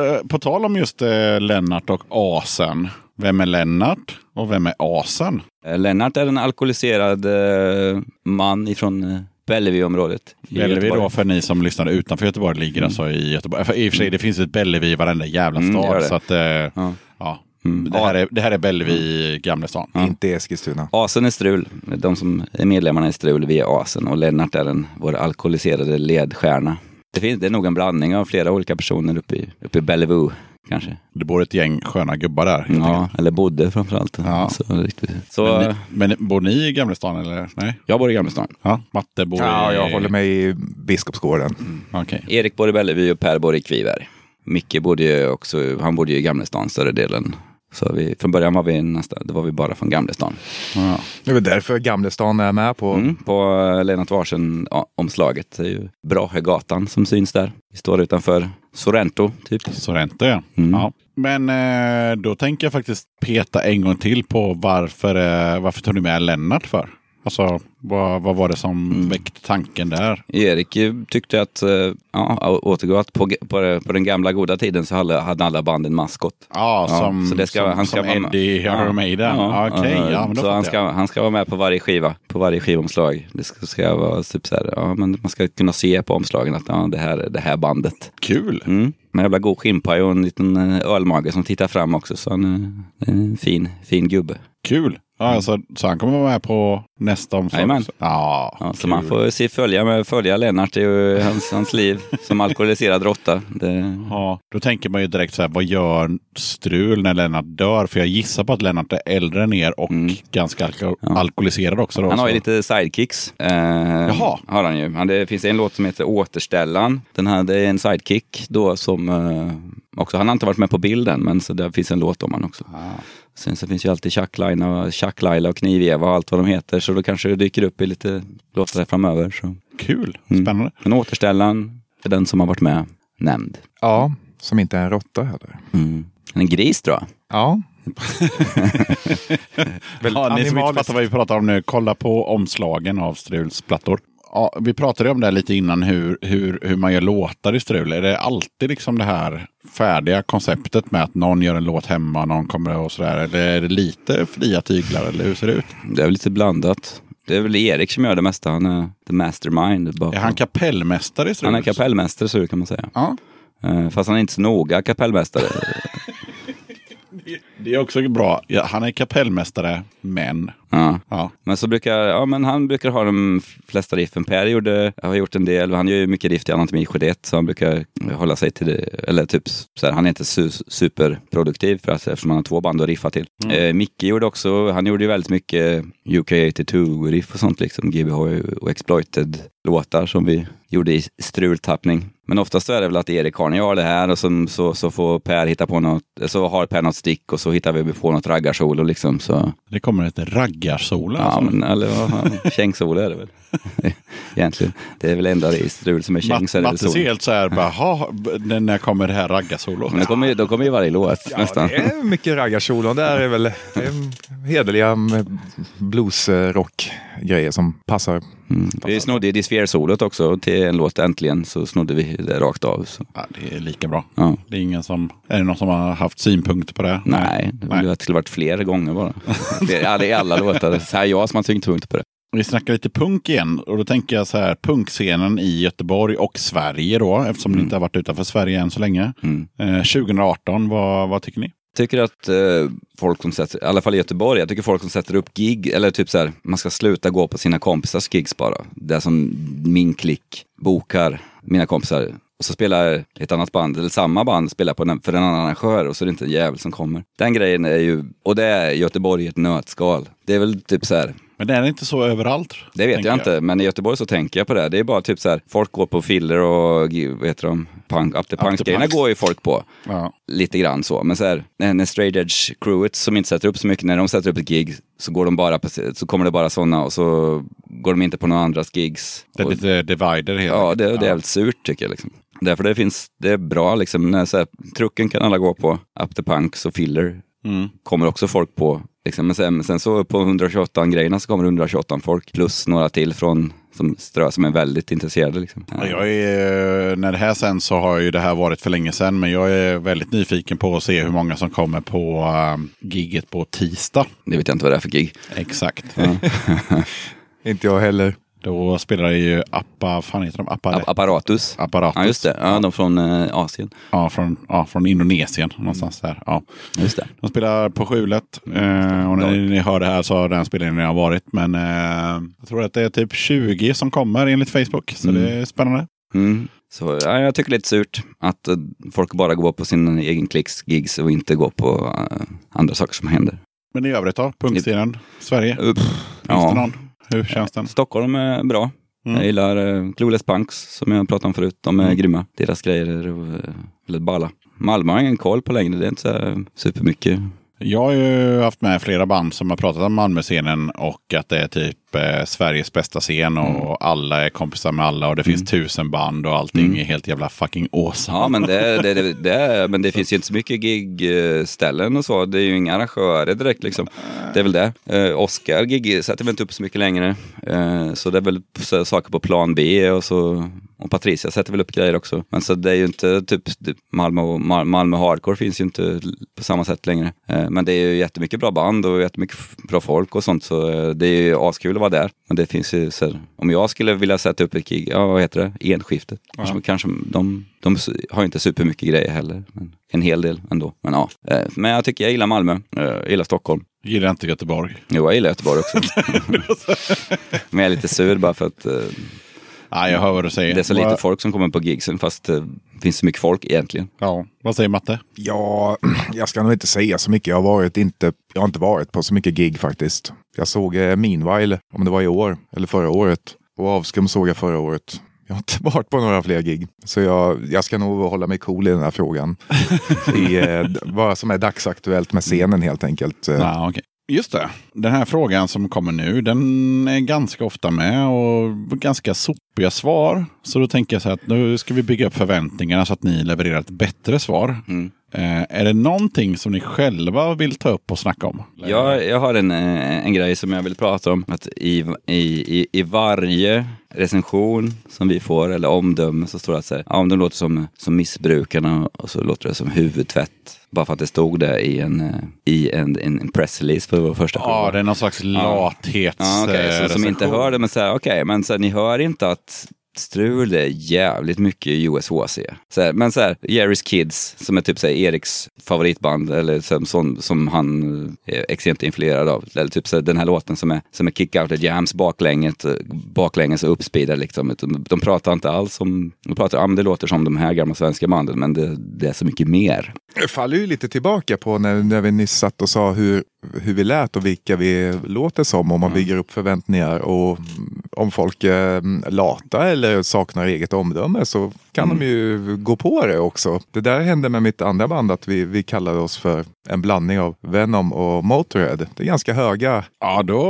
Tal, eh, på tal om just eh, Lennart och Asen. Vem är Lennart och vem är Asen? Eh, Lennart är en alkoholiserad eh, man ifrån eh, Bellevue-området. Bellevue. Mm. då för ni som lyssnar utanför Göteborg ligger alltså i Göteborg. För I och för sig det finns ett Bellevue i varenda jävla Mm, stad. det. så att, eh, Ja. ja. Mm. det, här är, det här är Bellevue i Gamlestan. inte i Eskilstuna. Asen är strul. De som är medlemmarna i strul, vi är asen. Och Lennart är den, vår alkoholiserade ledstjärna. Det, finns, det är nog en blandning av flera olika personer uppe i, uppe i Bellevue, kanske. Det bor ett gäng sköna gubbar där. Ja, enkelt. eller bodde framförallt. Ja. Så, så Men, ni, men bor ni i Gamlestan eller? Nej? jag bor i Gamlestan. Ja, Matte bor Ja, i... jag håller med i Biskopsgården. Okej. Erik bor i Bellevue och Per bor i Kviberg. Micke bodde ju också, han bodde ju i Gamlestan större delen. Så vi, från början var vi nästan, då var vi bara från Gamlestan. Ja. Det är väl därför Gamlestan är med på. Mm, på eh, Lennart Varsen-omslaget. Det är ju Brahegatan som syns där. Vi står utanför Sorrento, typ. Sorrento ja. Mm. ja. Men eh, då tänker jag faktiskt peta en gång till på varför, eh, varför tog ni med Lennart för? Alltså, vad, vad var det som Mm. väckte tanken där? Erik eh, tyckte att, eh, ja, å- återgå att på, på, på den gamla goda tiden så hade, hade alla band en maskot. Ja, Ja, som, så det ska, som, han ska som vara med. Eddie. Ja, Okej, ja, ja, men då så han jag. ska, han ska vara med på varje skiva, på varje skivomslag. Det ska, ska vara typ så här, ja, men man ska kunna se på omslagen att ja, det här är det här bandet. Kul! Mm. En jävla god skinnpaj och en liten eh, ölmage som tittar fram också. Så han är en fin, fin gubbe. Kul! Ja, alltså, så han kommer vara med på nästa omslag? Ja, Ja, så man får se, följa, med, följa Lennart i hans, hans liv som alkoholiserad råtta. Det, Ja, då tänker man ju direkt så här, vad gör Strul när Lennart dör? För jag gissar på att Lennart är äldre än er och Mm. ganska alko- Ja. alkoholiserad också. Då, Han har ju lite sidekicks. Eh, Jaha. Har han ju. Det finns en låt som heter Återställan. Den här, det är en sidekick då som eh, också, han har inte varit med på bilden men så där finns en låt om han också. Ah. Sen så finns ju alltid Chuck Laila och, och Kniv-Eva och allt vad de heter så då kanske det dyker upp i lite låtar framöver. Så. Kul, Mm. spännande. Men Återställan är den som har varit med nämnd. Ja, som inte är en råtta heller. Mm. En gris tror jag. Ja. <laughs> Ja, ni som inte fattar vad vi pratar om nu, kolla på omslagen av Struls plattor. Ja, vi pratade om det här lite innan, hur, hur, hur man gör låtar i Strul. Är det alltid liksom det här färdiga konceptet med att någon gör en låt hemma, någon kommer och sådär? Eller är det lite fria tyglar, eller hur ser det ut? Det är väl lite blandat. Det är väl Erik som gör det mesta. Han är the mastermind. bakom. Är han kapellmästare i Strul? Han är kapellmästare så kan man säga. Ja. Eh, Fast han är inte så noga kapellmästare. <laughs> Det är också bra. Ja, han är kapellmästare, men... ja. Ja. Men så brukar, ja men han brukar ha de flesta riffen. Per gjorde, har gjort en del, han gör ju mycket riff till Anatomi 71 så han brukar hålla sig till det. Eller typ så här, han är inte su superproduktiv för att, eftersom han har två band att riffa till. Eh, Micke gjorde också, han gjorde ju väldigt mycket UK82-riff och sånt liksom. GBH och Exploited låtar som vi gjorde i strultappning. Men oftast så är det väl att Erik har, har det här och så, så, så får Per hitta på något, så har Per något stick och så hittar vi på något raggarsolo liksom. Så. Det kommer ett raggarsolo. Ja, alltså. men, eller vad fan, <laughs> kängsolo är det väl. <laughs> Egentligen. Det är väl enda i strul som är käng så väl Matte ser helt så här, bara, "Ha, när- kommer det här raggarsolot? Men det kommer, ju- då kommer ju varje låt Ja, nästan. det är mycket raggarsolon. Det är väl det är <laughs> hederliga bluesrock-grejer som passar. Mm. Vi snodde ju Disfear-solot också till en låt Äntligen så snodde vi det rakt av. Så. Ja, det är lika bra. Ja. Det är ingen som... Är det någon som har haft synpunkter på det? Nej, det Nej. Nej. skulle varit fler gånger bara. <laughs> Det är, det alla låtar. Så här jag som har tyngdpunkt på det. Vi snackar lite punk igen och då tänker jag så här, punkscenen i Göteborg och Sverige då, eftersom ni inte har varit utanför Sverige än så länge. Mm. Eh, 2018, vad, vad tycker ni? Tycker att eh, folk som sätter, i alla fall i Göteborg, jag tycker folk som sätter upp gig, eller typ så här, man ska sluta gå på sina kompisars gigs bara. Det som min klick bokar, mina kompisar. Och så spelar ett annat band, eller samma band, spelar på en, för en annan arrangör och så är det inte en jävel som kommer. Den grejen är ju, och det är Göteborg i ett nötskal. Det är väl typ så här, men det är inte så överallt? det vet tänker jag inte, men i Göteborg så tänker jag på det. Det är bara typ så här, folk går på filler och, vad heter de, punk, up the punks grejerna punks. går ju folk på Ja. lite grann så. Men så här, när, straight edge crewet som inte sätter upp så mycket, när de sätter upp ett gig så, går de bara på, så kommer det bara sådana och så går de inte på några andras gigs. Det är Och, lite divider helt ja, det, det är enkelt. väldigt surt tycker jag. Liksom. Därför det finns, det är bra liksom, när så här, trucken kan alla gå på, up the punks och filler Mm. kommer också folk på. Liksom. Men, sen, men sen så på 128 grejerna så kommer det 128 folk plus några till från som strö som är väldigt intresserade. Liksom. Ja, Jag är, när det här sen så har ju det här varit för länge sedan, men jag är väldigt nyfiken på att se hur många som kommer på um, giget på tisdag. Det vet jag inte vad det är för gig. Exakt. <laughs> Inte jag heller. Då spelar ju Appa, fan heter de? Appa, App- Apparatus. Apparatus. Ja, just det. Ja, de från eh, Asien. Ja, från, ja, från Indonesien någonstans där. Ja. Just det. De spelar på Skjulet. Eh, och när ni hör det här så har den spelningen redan varit. Men eh, jag tror att det är typ 20 som kommer enligt Facebook. Så Mm. det är spännande. Mm. Så ja, jag tycker det är lite surt att eh, folk bara går på sin egen klicks gigs och inte går på eh, andra saker som händer. Men i övrigt då? Punkscenen? Sverige? Uh, Finns det ja. någon? Hur känns den? Stockholm är bra. Mm. Jag gillar uh, Clueless Punks som jag pratade om förut. De är Mm. grymma. Deras grejer är uh, väldigt balla. Malmö har jag ingen koll på längre. Det är inte så supermycket. Jag har ju haft med flera band som har pratat om Malmöscenen och att det är typ eh, Sveriges bästa scen och Mm. alla är kompisar med alla och det finns tusen band och allting Mm. är helt jävla fucking awesome. Ja, men det, det, det, det, men det finns ju inte så mycket gigställen och så. Det är ju inga arrangörer direkt liksom. Det är väl det. Eh, Oscar gig sätter väl inte upp så mycket längre. Eh, så det är väl saker på plan B och så. Och Patricia sätter väl upp grejer också. Men så det är ju inte typ Malmö, och- Mal- Malmö Hardcore finns ju inte på samma sätt längre. Eh, men det är ju jättemycket bra band och jättemycket bra folk och sånt. Så eh, det är ju askul vara där. Men det finns ju så här, om jag skulle vilja sätta upp ett gig, ja vad heter det, enskifte. Kanske, kanske de, de har inte supermycket grejer heller. Men en hel del ändå. Men ja, Eh, men jag tycker jag gillar Malmö, Eh, jag gillar Stockholm. Gillar inte Göteborg. Jo, jag gillar Göteborg också. <laughs> men jag är lite sur bara för att Nej, jag hör vad du säger. det är så lite folk som kommer på gigsen fast eh, det finns så mycket folk egentligen. Ja, vad säger Matte? Ja, <clears throat> jag ska nog inte säga så mycket. Jag har, varit inte, jag har inte varit på så mycket gig faktiskt. Jag såg eh, Meanwhile, om det var i år eller förra året. Och Avskum såg jag förra året. Jag har inte <laughs> varit på några fler gig. Så jag, jag ska nog hålla mig cool i den här frågan. <laughs> I, eh, vad som är dagsaktuellt med scenen helt enkelt. Eh, Ja, okej. Just det. Den här frågan som kommer nu, den är ganska ofta med och ganska sopiga svar. Så då tänker jag så här att nu ska vi bygga upp förväntningarna så att ni levererar ett bättre svar. Mm. Eh, är det någonting som ni själva vill ta upp och snacka om? Jag, jag har en, eh, en grej som jag vill prata om. Att i, i, i, varje recension som vi får, eller omdöme, så står det att så här, ja, de låter som, som missbrukarna och så låter det som huvudtvätt. Bara för att det stod det i en, eh, i en, en, pressrelease för vår första Ja, skiva. det är någon slags lathets... Ja, okej, så, som inte hör det, men så här, okej, men så här, ni hör inte att strul är jävligt mycket USHC. Så här, men så här, Jerry's Kids, som är typ så här, Eriks favoritband, eller som, som, som han är extremt influerad av. Eller typ så här, den här låten som är, som är Kick Out the Jams baklänges, baklänges och uppspeedad liksom. De, de pratar inte alls om, de pratar, ja men det låter som de här gamla svenska banden, men det, det är så mycket mer. Det faller ju lite tillbaka på när, när vi nyss satt och sa hur, hur vi lät och vilka vi låter som. Om man bygger upp förväntningar och mm, om folk är mm, lata eller saknar eget omdöme så kan de ju gå på det också. Det där hände med mitt andra band att vi, vi kallade oss för en blandning av Venom och Motorhead. Det är ganska höga Ja, då...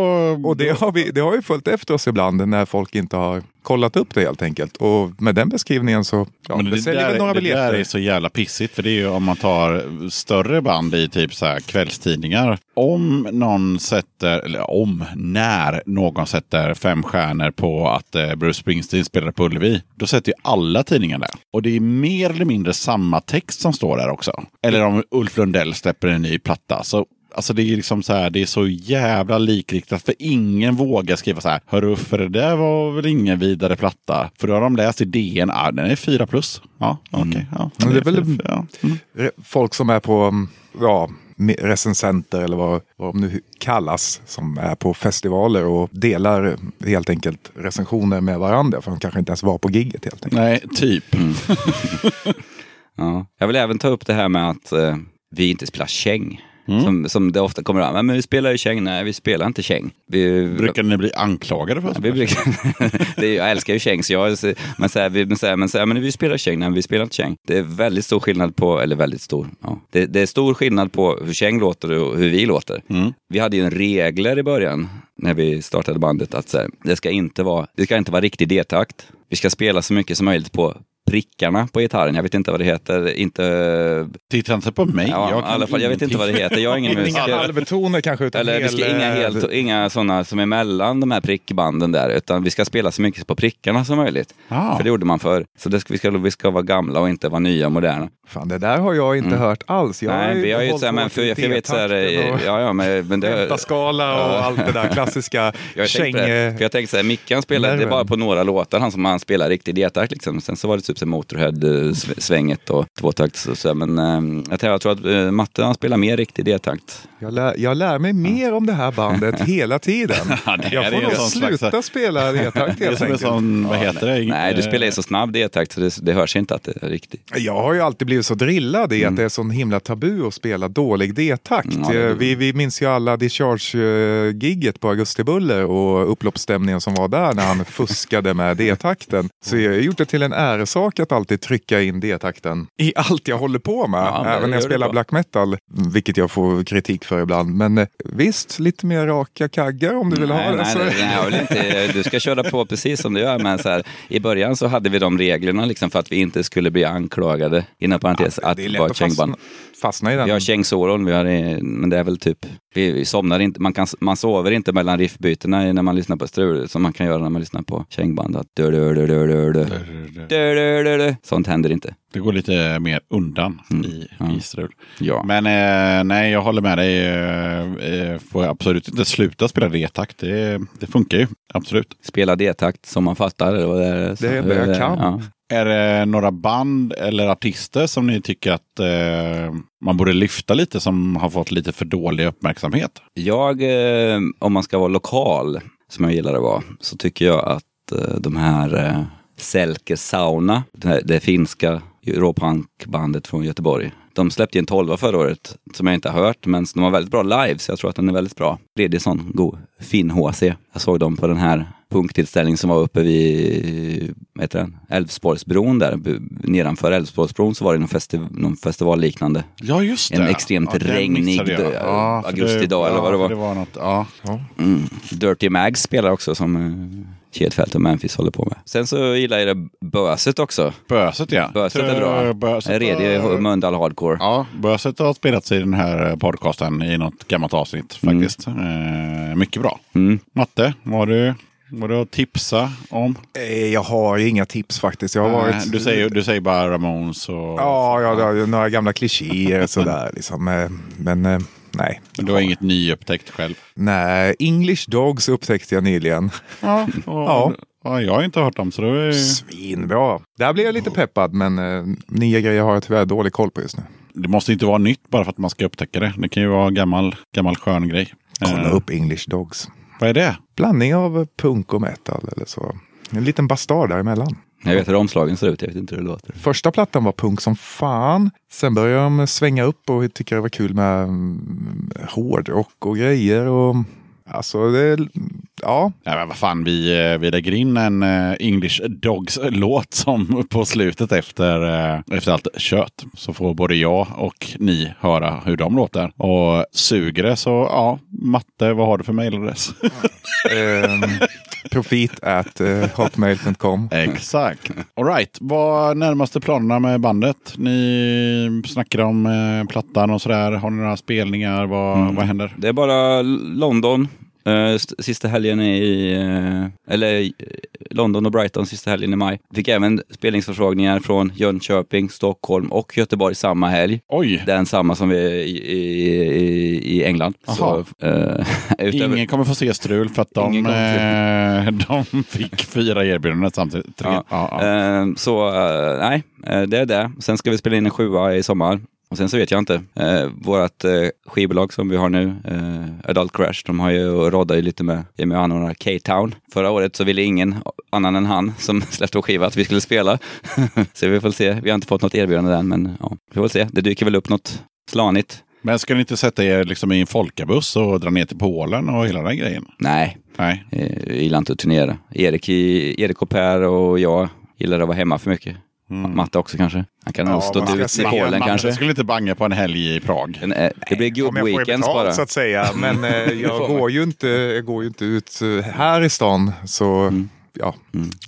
och det har, vi, det har ju följt efter oss ibland när folk inte har kollat upp det helt enkelt. Och med den beskrivningen så ja, Men det, det, säljer väl några det biljetter. där är så jävla pissigt. För det är ju om man tar större band i typ så här kvällstidningar. Om någon sätter, eller om, när någon sätter fem stjärnor på att eh, Bruce Springsteen spelar på Ullevi. Då sätter ju alla tidningar det. Och det är mer eller mindre samma text som står där också. Eller om Ulf Lundell släpper en ny platta. Så Alltså det är liksom så här, det är så jävla likriktat för ingen vågar skriva så här. Hörru, för det där var väl ingen vidare platta. För då har de läst i DN, ah, den är 4 plus. Ja, okej. ja, Men det är väl- fyra- ja. Mm. Folk som är på mm, ja, recensenter eller vad, vad de nu kallas som är på festivaler och delar helt enkelt recensioner med varandra för de kanske inte ens var på gigget helt enkelt. Nej, typ. Mm. <laughs> Ja. Jag vill även ta upp det här med att eh, vi inte spelar käng. Som, som det ofta kommer an. Men vi spelar ju käng. Nej, vi spelar inte käng. Vi, Brukar ni bli anklagade för Ja, att vi brukar, <laughs> det jag älskar ju käng, så jag, men, så här, vi, men, så här, men, så här, men vi spelar käng, nej vi spelar inte käng. Det är väldigt stor skillnad på, eller väldigt stor, ja. det, det är stor skillnad på hur käng låter och hur vi låter. Vi hade ju en regler i början när vi startade bandet att så här, det, ska inte vara, det ska inte vara riktig D-takt. Vi ska spela så mycket som möjligt på prickarna på gitarren. Jag vet inte vad det heter. Inte... Titta inte på mig. Ja, jag alla fall, jag vet inte vad det heter. Jag är ingen <laughs> Inga musiker. halvtoner kanske utan Eller vi ska hel, inga, eh, helt, inga sådana som är mellan de här prickbanden där, utan vi ska spela så mycket på prickarna som möjligt. Ah. För det gjorde man förr. Så det ska, vi, ska, vi ska vara gamla och inte vara nya och moderna. Fan, det där har jag inte hört alls. Jag Nej, vi har ju såhär, men för, till för jag vet såhär, och ja ja men, men det... pentaskala och Ja. allt det där <laughs> klassiska Jag tänkte, för jag tänkte såhär, Mickan spelade, det är bara på några låtar han som han spelar riktig D-takt liksom. Sen så var det typ så Motorhead-svänget och tvåtakt och så, men eh, jag, tror- att eh, Matte han spelar mer riktig D-takt. Jag lär, jag lär mig mer om det här bandet <laughs> hela tiden. Ja, det jag får nog sluta slags- spela D-takt helt enkelt. sån, vad heter det? Nej, du spelar ju så snabb D-takt så det, det hörs inte att det är riktigt. Jag har ju alltid blivit så drillad i att det är sån himla tabu att spela dålig D-takt. Mm, ja, vi, vi minns ju alla Discharge-gigget på Augustibuller och upploppsstämningen som var där när han <laughs> fuskade med D-takten. Så jag har gjort det till en äresak att alltid trycka in D-takten i allt jag håller på med. Ja, Även när jag det spelar black metal, vilket jag får kritik för ibland. Men eh, visst, lite mer raka kaggar om du vill nej, ha det. nej, nej, vill inte, du ska köra på precis som du gör. Men så här, I början så hade vi de reglerna liksom för att vi inte skulle bli anklagade, inom parentes, att det vara ett att fastna, kängband. Fastna i den. Vi har kängsoron, vi har, men det är väl typ, vi, vi somnar inte, man, kan, man sover inte mellan riffbytena när man lyssnar på strul, som man kan göra när man lyssnar på kängband. Att. Sånt händer inte. Det går lite mer undan Mm. i, Ja. i strul. Ja. Men eh, nej, jag håller med dig. Eh, eh, får jag absolut inte sluta spela D-takt. Det, det funkar ju. Absolut. Spela D-takt som man fattar. Det, är, Det är det jag kan. Ja. Är det några band eller artister som ni tycker att eh, man borde lyfta lite som har fått lite för dålig uppmärksamhet? Jag, eh, om man ska vara lokal, som jag gillar att vara, så tycker jag att eh, de här eh, Selke Sauna, det, här, det finska råpunkbandet från Göteborg. De släppte en tolva förra året som jag inte har hört, men de har väldigt bra live, så jag tror att den är väldigt bra. Sån god, fin HC. Jag såg dem på den här punktillställningen som var uppe vid? Älvsborgsbron där. Nedanför Älvsborgsbron så var det någon, festi- någon festivalliknande. Ja, just En extremt den regnig för augustidag, det, eller vad det ja, var. Det var något, ja. Mm. Dirty Mags spelar också som Kedfält och Memphis håller på med. Sen så gillar jag det Böset också. Böset ja. Böset är bra. Böset, En redig har- Mölndal Hardcore. Ja, Böset har spelats i den här podcasten i något gammalt avsnitt faktiskt. Eh, mycket bra. Mm. Matte, vad du, vad du att tipsa om? Eh, Jag har inga tips faktiskt. Jag har Eh, varit... du, säger, du säger bara Ramones och... Ja, ja, är några gamla klichéer sådär. Liksom. Eh, Men eh, nej. Men du har inget nyupptäckt själv? Nej, English Dogs upptäckte jag nyligen. Ja, <laughs> och, Ja. ja. Jag har inte hört dem så då är... Svinbra. Där blir jag lite peppad, men eh, nya grejer har jag tyvärr dålig koll på just nu. Det måste inte vara nytt bara för att man ska upptäcka det. Det kan ju vara gammal, gammal skön grej. Kolla Eh, upp English Dogs. Vad är det? Blandning av punk och metal eller så. En liten bastard däremellan. Jag vet hur omslagen ser ut, jag vet inte hur det låter. Första plattan var punk som fan. Sen började de svänga upp och tycka det var kul med mm, hårdrock och grejer. Och, alltså, det, ja. Ja, men vad fan, vi, eh, vi lägger in en eh, English Dogs-låt som <laughs> på slutet efter, eh, efter allt kött. Så får både jag och ni höra hur de låter. Och suger det så, ja, Matte, vad har du för mejladress? <laughs> ehm, profit at eh, hotmail.com. Exakt. All right. Vad är närmaste planerna med bandet? Ni snackar om eh, plattan och sådär. Har ni några spelningar? Vad, vad händer? Det är bara London. Eh, st- sista helgen i, eh, eller eh, London och Brighton sista helgen i maj. Fick även spelningsförfrågningar från Jönköping, Stockholm och Göteborg samma helg. Oj! Den samma som vi i, i, i, England. Så, eh, <laughs> utöver, Ingen kommer få se strul för att de, <laughs> de fick fyra erbjudanden samtidigt. Ja. Ja, ja. Så eh, nej, det är det. Sen ska vi spela in en sjua i sommar. Och sen så vet jag inte. Eh, vårt eh, skivbolag som vi har nu, eh, Adult Crash, de har ju roddat ju lite med, med och anordnar K-Town. Förra året så ville ingen annan än han som <laughs> släppte vår skiva att vi skulle spela. <laughs> så vi får se. Vi har inte fått något erbjudande än, men ja, vi får se. Det dyker väl upp något slanigt. Men ska ni inte sätta er liksom i en folkabuss och dra ner till Polen och hela den grejen? Nej, Nej. eh, jag gillar inte att turnera. Erik, Erik och Per och jag gillar att vara hemma för mycket. Matte också kanske. Han kan Ja, stå man ska ut i Polen kanske. skulle inte banga på en helg i Prag. En, eh, det blir jag får gubb-weekends betalt bara. så att säga. Men <laughs> eh, jag, går ju inte, jag går ju inte ut eh, här i stan. Så ja,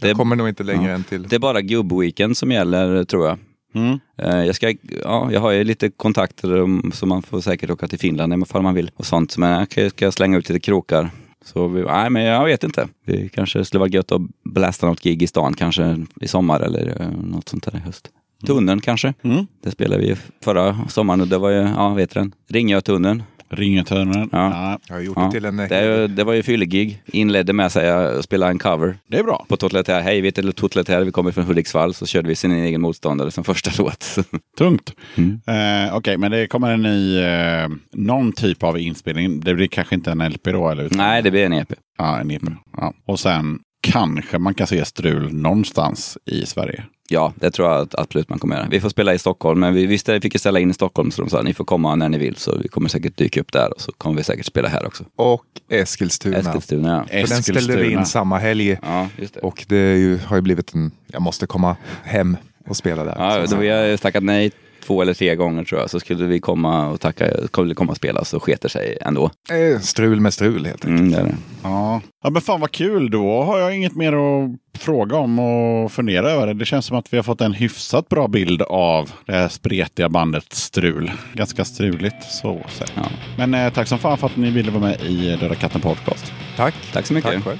Det, jag kommer nog inte längre ja. än till. det är bara gubb-weekend som gäller tror jag. Mm. Eh, Jag, ska, ja, jag har ju lite kontakter um, så man får säkert åka till Finland ifall man vill och sånt. Men jag ska- ska slänga ut lite krokar. Så vi, nej, men jag vet inte. Det kanske skulle vara gött att blasta något gig i stan kanske i sommar eller eh, något sånt där i höst. Tunneln kanske. Mm. Det spelade vi förra sommaren och det var ju, ja vet du den? Ringötunneln. Ringetunneln. Ja. Ja. Jag har gjort Ja, det till en... eh, det, det var ju fyllegig. Inledde med att spela en cover Det är bra. på Totlete Hej, vi heter Totlete vi kommer från Hudiksvall, så körde vi sin egen motståndare som första <laughs> låt. Tungt. Mm. Eh, Okej, men det kommer en ny, eh, någon typ av inspelning. Det blir kanske inte en LP då? Eller? Nej, det blir en EP. Ja, en EP. Ja. Och sen kanske man kan se strul någonstans i Sverige. Ja, det tror jag att absolut man kommer göra. Vi får spela i Stockholm, men vi visste fick ju ställa in i Stockholm, så de sa ni får komma när ni vill, så vi kommer säkert dyka upp där och så kommer vi säkert spela här också. Och Eskilstuna. Eskilstuna, ja. För den ställde vi in samma helg. Ja, just det. Och det är ju, har ju blivit en... Jag måste komma hem och spela där. Ja, Så- då vi har tackat nej två eller tre gånger tror jag, så skulle vi komma och tacka, skulle komma och spela, så sketer sig ändå. Eh, Strul med strul helt enkelt. Mm, det det. Ja. ja, men fan vad kul. Då har jag inget mer att fråga om och fundera över. Det känns som att vi har fått en hyfsat bra bild av det här spretiga bandet Strul. Ganska struligt så sett. Ja. Men eh, tack som fan för att ni ville vara med i Döda katten podcast. Tack. Tack så mycket. Tack själv.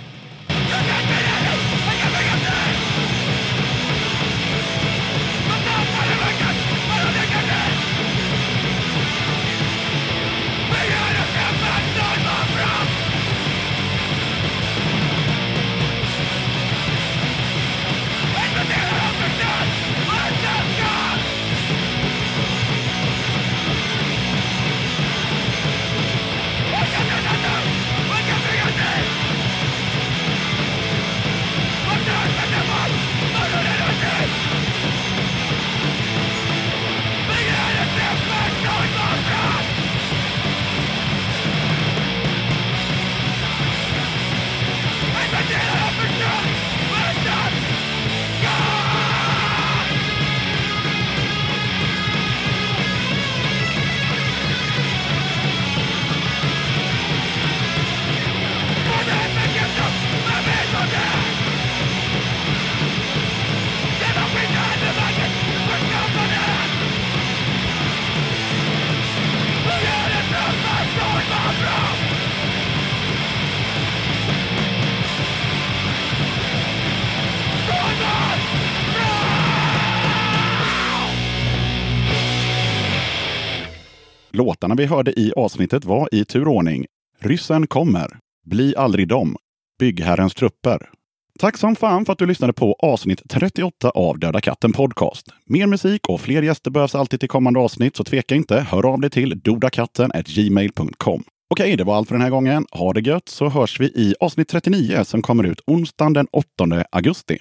Låtarna vi hörde i avsnittet var i turordning Ryssen kommer, Bli aldrig dom, Byggherrens trupper. Tack som fan för att du lyssnade på avsnitt 38 av Döda katten Podcast. Mer musik och fler gäster behövs alltid till kommande avsnitt, så tveka inte. Hör av dig till dodakatten.gmail.com. Okej, det var allt för den här gången. Ha det gött så hörs vi i avsnitt 39 som kommer ut onsdagen den 8 augusti.